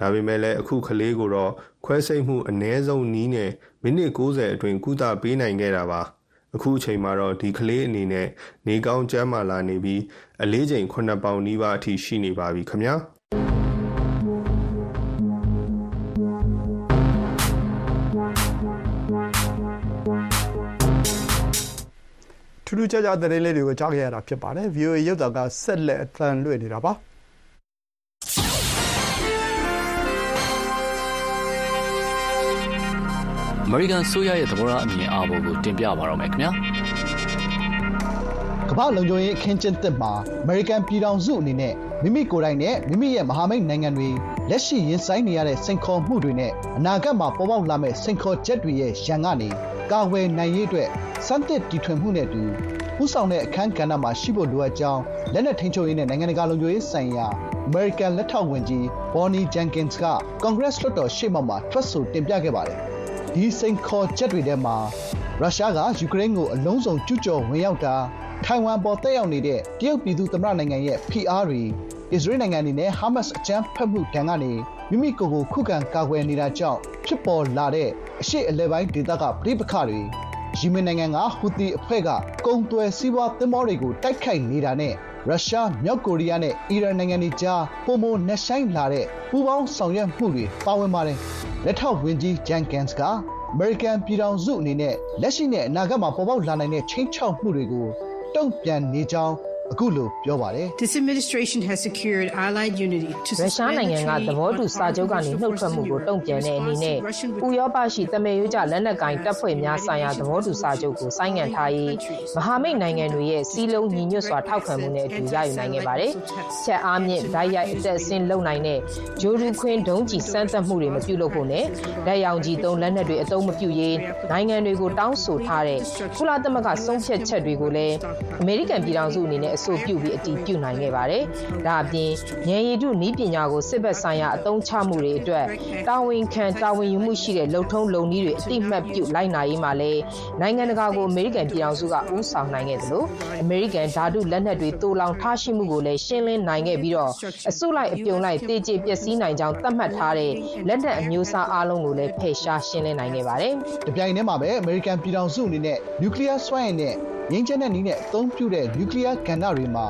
ဒါပေမဲ့လည်းအခုကလေးကိုတော့ခွဲစိတ်မှုအ ਨੇ ဆုံးနည်းနဲ့မိနစ်90အတွင်းကုသပေးနိုင်ခဲ့တာပါအခုအချိန်မှာတော့ဒီကလေးအနေနဲ့နေကောင်းကျန်းမာလာနေပြီးအလေးချိန်9ပေါင်နီးပါးအထိရှိနေပါပြီခင်ဗျာ ထူးထူးခြားခြားသတင်းလေးတွေကိုကြားခဲ့ရတာဖြစ်ပါတယ် VOA ရုပ်သံကဆက်လက်အသံလွှင့်နေတာပါအမေရိကန်ဆိုရရဲ့သဘောထားအမြင်အာဘော်ကိုတင်ပြပါတော့မယ်ခင်ဗျာကမ္ဘာလုံခြုံရေးအခင်းကျင်းသစ်မှာအမေရိကန်ပြည်ထောင်စုအနေနဲ့မိမိကိုယ်တိုင်နဲ့မိမိရဲ့မဟာမိတ်နိုင်ငံတွေလက်ရှိရင်ဆိုင်နေရတဲ့စိန်ခေါ်မှုတွေနဲ့အနာဂတ်မှာပေါ်ပေါက်လာမယ့်စိန်ခေါ်ချက်တွေရဲ့ရန်ကနေ ကာဝယ်နိုင်ရေးအတွက်စမ်းသစ်တီထွင်မှုနဲ့အတူဥဆောင်တဲ့အခန်းကဏ္ဍမှာရှိဖို့လိုအပ်ကြောင်းလက်နက်ထိန်းချုပ်ရေးနဲ့နိုင်ငံတကာလုံခြုံရေးဆိုင်ရာအမေရိကန်လက်ထောက်ဝန်ကြီးဘော်နီဂျန်ကင်စ်ကကွန်ဂရက်လွှတ်တော်ရှေ့မှောက်မှာထွက်ဆိုတင်ပြခဲ့ပါတယ်။ဒီစိန်ခေါ်ချက်တွေထဲမှာရုရှားကယူကရိန်းကိုအလုံးစုံကျူးကျော်ဝင်ရောက်တာထိုင်ဝမ်ပေါ်တက်ရောက်နေတဲ့တရုတ်ပြည်သူ့သမ္မတနိုင်ငံရဲ့ဖိအားတွေအစ္စရေးနိုင်ငံအနေနဲ့ဟာမတ်စ်အကြမ်းဖက်မှုဒဏ်ကနေ မိမိကိုယ်ကိုခုခံကာကွယ်နေတာကြောင့်ဖြစ်ပေါ်လာတဲ့အရှိအလဲပိုင်းဒေသကပြည်ပခတွေယီမင်နိုင်ငံကဟူသီအဖွဲ့ကကုံသွယ်စီးပွားသင်္ဘောတွေကိုတိုက်ခိုက်နေတာနဲ့ရုရှားမြောက်ကိုရီးယားနဲ့အီရန်နိုင်ငံတွေကြားပုံမနှဆိုင်လာတဲ့ပူးပေါင်းဆောင်ရွက်မှုတွေပါဝင်ပါတယ်လက်ထောက်ဝန်ကြီးဂျန်ကန်စ်ကအမေရိကန်ပြည်ထောင်စုအနေနဲ့လက်ရှိနဲ့အနာဂတ်မှာပေါ်ပေါက်လာနိုင်တဲ့ချင်းချောက်မှုတွေကိုတုံ့ပြန်နေကြောင်း အခုလိုပြောပါတယ် This administration has secured allied unity to ရုရှားနိုင်ငံကသဘောတူစာချုပ်ကနေနှုတ်ထွက်မှုကိုတုံ့ပြန်တဲ့အနေနဲ့ဥရောပရှိတမေယုကြလက်နက်ကင်တပ်ဖွဲ့များဆိုင်ရာသဘောတူစာချုပ်ကိုဆိုင်းငံ့ထားရေးမဟာမိတ်နိုင်ငံတွေရဲ့စီးလုံးညီညွတ်စွာထောက်ခံမှုနဲ့အတူရယူနိုင်ခဲ့ပါတယ်။ချက်အားမြင့်ဓာတ်ရိုက်အသက်အဆင်းလုံနိုင်တဲ့ဂျိုရူခွင်းဒုံးကျည်စမ်းသပ်မှုတွေမပြုလုပ်ဖို့နဲ့လက်ရောင်ကြီးသုံးလက်နက်တွေအသုံးမပြုရေးနိုင်ငံတွေကိုတောင်းဆိုထားတဲ့ကုလသမဂ္ဂဆုံးဖြတ်ချက်တွေကိုလည်းအမေရိကန်ပြည်ထောင်စုအနေနဲ့အဆိုပြုပြီးအတည်ပြုနိုင်ခဲ့ပါတယ်။ဒါအပြင်ဉာဏ်ရည်တုနည်းပညာကိုစစ်ဘက်ဆိုင်ရာအသုံးချမှုတွေအတွက်တာဝန်ခံတာဝန်ယူမှုရှိတဲ့လုံထုံးလုံနည်းတွေအတိမတ်ပြုလိုက်နိုင်ရေးမှာလည်းနိုင်ငံတကာကိုအမေရိကန်ပြည်ထောင်စုကဦးဆောင်နိုင်ခဲ့သလိုအမေရိကန်ဓာတုလက်နက်တွေတူလောင်ထားရှိမှုကိုလည်းရှင်းလင်းနိုင်ခဲ့ပြီးတော့အစုလိုက်အပြုံလိုက်တေကျေပျက်စီးနိုင်ကြောင်းသတ်မှတ်ထားတဲ့လက်နက်အမျိုးအစားအလုံးကိုလည်းဖယ်ရှားရှင်းလင်းနိုင်ခဲ့ပါတယ်။တပြိုင်တည်းမှာပဲအမေရိကန်ပြည်ထောင်စုအနေနဲ့နျူကလ িয়ার စွမ်းအင်နဲ့ ငြိမ်းချမ်းတဲ့နည်းနဲ့အသုံးပြုတဲ့နျူကလ িয়ার ကဏ္ဍတွေမှာ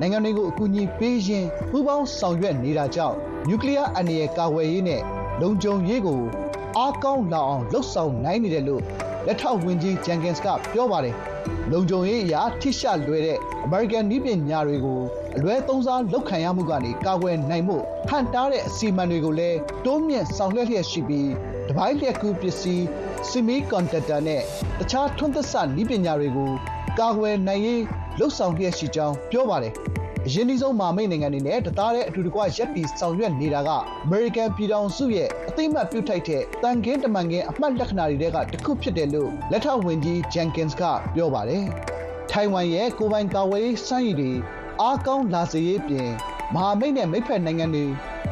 နိုင်ငံတွေကိုအကူအညီပေးရင်းပူးပေါင်းဆောင်ရွက်နေတာကြောင့်နျူကလ িয়ার အန္တရာယ်ကာကွယ်ရေးနဲ့လုံခြုံရေးကိုအားကောင်းလာအောင်လှုပ်ဆောင်နိုင်နေတယ်လို့လက်ထောက်ဝန်ကြီးဂျန်ကင်စ်ကပြောပါတယ်။လုံခြုံရေးအရာထိရှလွယ်တဲ့အမေရိကန်နည်းပညာတွေကိုအလွဲသုံးစားလုပ်ခံရမှုကနေကာကွယ်နိုင်မှုဟန်တားတဲ့အစီအမံတွေကိုလည်းတိုးမြင့်ဆောင်ရွက်လျက်ရှိပြီးတပိုင်းလျက်ကူပစ္စည်း semiconductor နဲ့တခြားထွန်းသက်စနည်းပညာတွေကို ကာကွယ်နိုင်ရေးလှုပ်ဆောင်လျက်ရှိကြောင်းပြောပါတယ်။အရင်ဒီဆုံးမာမိတ်နိုင်ငံတွေနဲ့တသားတဲ့အထူတကွရက်တီဆောင်ရွက်နေတာကအမေရိကန်ပြည်ထောင်စုရဲ့အသိမှတ်ပြုထိုက်တဲ့တန်ခင်းတမန်ခင်းအမှတ်လက္ခဏာတွေကတစ်ခုဖြစ်တယ်လို့လက်ထောက်ဝန်ကြီးဂျန်ကင်စ်ကပြောပါတယ်။ထိုင်ဝမ်ရဲ့ကိုပိုင်ကာဝေးစမ်းရည်တွေအားကောင်းလာစေရေးပြင်မဟာမိတ်နဲ့မိတ်ဖက်နိုင်ငံတွေ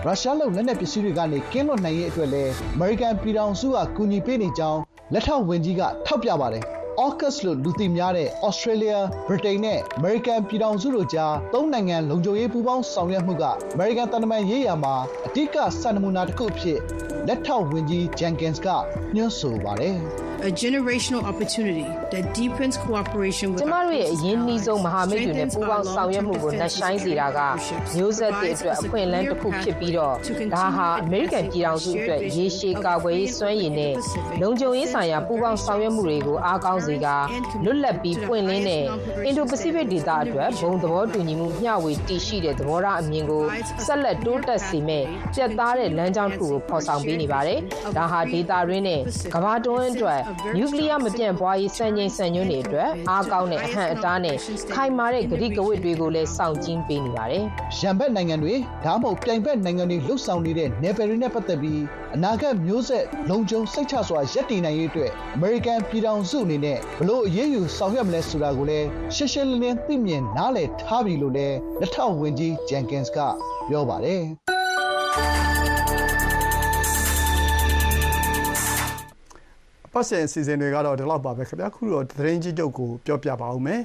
ရုရှားလုံလက်နက်ပစ္စည်းတွေကနေကင်းလွတ်နိုင်ရေးအတွက်လည်းအမေရိကန်ပြည်ထောင်စုကကူညီပေးနေကြောင်းလက်ထောက်ဝန်ကြီးကထောက်ပြပါတယ်။ AUKUS လို့လူသိများတဲ့ Australia, Britain နဲ့ American ပြည်ထောင်စုတို့ကြားသုံးနိုင်ငံလုံခြုံရေးပူးပေါင်းဆောင်ရွက်မှုက American တန်တမန်ရေးရာမှာအဓိကစံနမူနာတစ်ခုအဖြစ်လက်ထောက်ဝန်ကြီး Jenkins ကညွှန်းဆိုပါတယ်။ a generational opportunity that deepens cooperation with ကျမတို့ရဲ့အရင်းနှီးဆုံးမဟာမိတ်တွေနဲ့ပူးပေါင်းဆောင်ရွက်မှုကိုနှဆိုင်စေတာကမျိုးဆက်သစ်အတွက်အခွင့်အလမ်းတစ်ခုဖြစ်ပြီးတော့ဒါဟာအမေရိကန်ပြည်ထောင်စုအတွက်ရေရှည်ကာကွယ်ရေးစွမ်းရည်နဲ့လုံခြုံရေးဆိုင်ရာပူးပေါင်းဆောင်ရွက်မှုတွေကိုအားကောင်းစေကလွတ်လပ်ပြီးပွင့်လင်းတဲ့အင်ဒိုပစိဖိတ်ဒေသအတွက်ဘုံသဘောတူညီမှုမျှဝေတည်ရှိတဲ့သဘောထားအမြင်ကိုဆက်လက်တိုးတက်စေမဲ့ပြတ်သားတဲ့လမ်းကြောင်းတစ်ခုကိုဖော်ဆောင်ပေးနေပါတယ်။ဒါဟာဒေသရင်းနဲ့ကမ္ဘာတွင်းအတွက်နျူကလ িয়ার မပြန့်ပွားရေးစံချိန်စံညွှန်းတွေအတွက်အားကောင်းတဲ့အဟန့်အတားနဲ့ခိုင်မာတဲ့ဂရိကဝတ်တွေကိုလည်းစောင့်ကြည့်ပေးနေပါတယ်။ရန်ဘက်နိုင်ငံတွေဒါမှမဟုတ်ပြိုင်ဘက်နိုင်ငံတွေလှုပ်ဆောင်နေတဲ့နယ်ပယ်တွေနဲ့ပတ်သက်ပြီးအနာဂတ်မျိုးဆက်လုံခြုံစိတ်ချစွာရပ်တည်နိုင်ရေးအတွက်အမေရိကန်ပြည်ထောင်စုအနေနဲ့ဘလို့အရေးယူဆောင်ရွက်မလဲဆိုတာကိုလည်းရှင်းရှင်းလင်းလင်းသိမြင်နားလည်ထားပြီလို့လည်းလက်ထောက်ဝန်ကြီးဂျန်ကင်စ်ကပြောပါတယ်။ ပတ်စင်အစီအစဉ်တွေကတော့ဒီလောက်ပါပဲခင်ဗျာခုတော့သတင်းကြီးချုပ်ကိုပြောပြပါဦးမယ်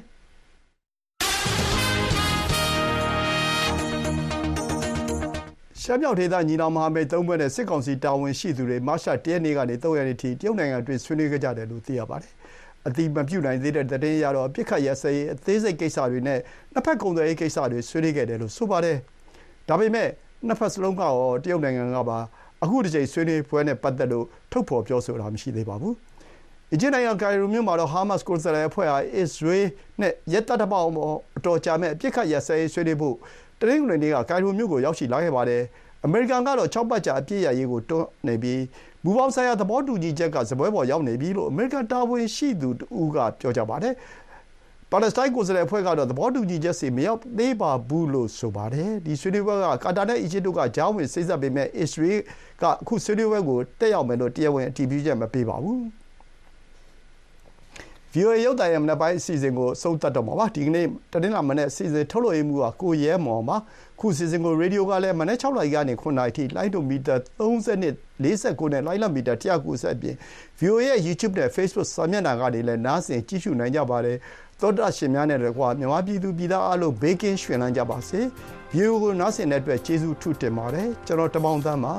ရှမ်းမြောက်ဒေသညီနောင်မဟာမိတ်သုံးဘက်နဲ့စစ်ကောင်စီတာဝန်ရှိသူတွေမတ်လ၁ရက်နေ့ကနေ၃ရက်နေ့ထိတရုတ်နိုင်ငံအတွင်းဆွေးနွေးခဲ့ကြတယ်လို့သိရပါတယ်။အတိမပြုနိုင်သေးတဲ့သတင်းရတော့အပြစ်ခတ်ရစရေးအသေးစိတ်ကိစ္စတွေနဲ့နှစ်ဖက်ကုန်သွယ်ရေးကိစ္စတွေဆွေးနွေးခဲ့တယ်လို့ဆိုပါတယ်။ဒါပေမဲ့နှစ်ဖက်စလုံးကရောတရုတ်နိုင်ငံကပါ အခုတစ်ချိန်ဆွေးနွေးပွဲနဲ့ပတ်သက်လို့ထုတ်ဖော်ပြောဆိုတာမရှိသေးပါဘူး။အီဂျစ်နိုင်ငံကိုင်ရိုမြို့မှာတော့ဟာမတ်စ်ကိုယ်စားလှယ်အဖွဲ့ဟာအစ္စရေးနဲ့ရက်တတပေါင်းအတော်ကြာမဲ့အပြစ်ခတ်ရစရေးဆွေးနွေးဖို့တနင်္ဂနွေနေ့ကကိုင်ရိုမြို့ကိုရောက်ရှိလာခဲ့ပါတယ်။အမေရိကန်ကတော့၆ပတ်ကြာအပြည့်ရရေးကိုတွန်းနေပြီးမူပေါင်းဆိုင်ရာသဘောတူညီချက်ကစပွဲပေါ်ရောက်နေပြီလို့အမေရိကန်တာဝန်ရှိသူတဦးကပြောကြပါတယ်။ ပါလက်စတိုင်းကိုယ်စားလှယ်အဖွဲ့ကတော့သဘောတူညီချက်စီမရောက်သေးပါဘူးလို့ဆိုပါတယ်။ဒီဆွေးနွေးပွဲကကာတာနဲ့အီဂျစ်တို့ကကြားဝင်စိတ်ဆက်ပေမဲ့အစ္စရေးကအခုဆွေးနွေးပွဲကိုတက်ရောက်မယ်လို့တရားဝင်အတည်ပြုချက်မပေးပါဘူး။ VOA ရုပ်သံရဲ့မနက်ပိုင်းအစီအစဉ်ကိုအဆုံးသတ်တော့မှာပါဒီကနေ့တနင်္လာမနေ့အစီအစဉ်ထုတ်လွှင့်ရေးမှူးကကိုရဲမော်ပါခုအစီအစဉ်ကိုရေဒီယိုကလည်းမနေ့6နာရီကနေ9နာရီထိလိုင်းဒိုမီတာ30နဲ့49နဲ့လိုင်းလမီတာ190အပြင် VOA ရဲ့ YouTube နဲ့ Facebook စာမျက်နှာကနေလည်းနားဆင်ကြည့်ရှုနိုင်ကြပါတယ် သောတာရှင်များနဲ့တကွာမြမပြည်သူပြည်သားအလို့ဘေးကင်းရွှင်လန်းကြပါစေဗီဒီယိုကိုနားဆင်တဲ့အတွက်ကျေးဇူးထူးတင်ပါတယ်ကျွန်တော်တမောင်သန်းပါ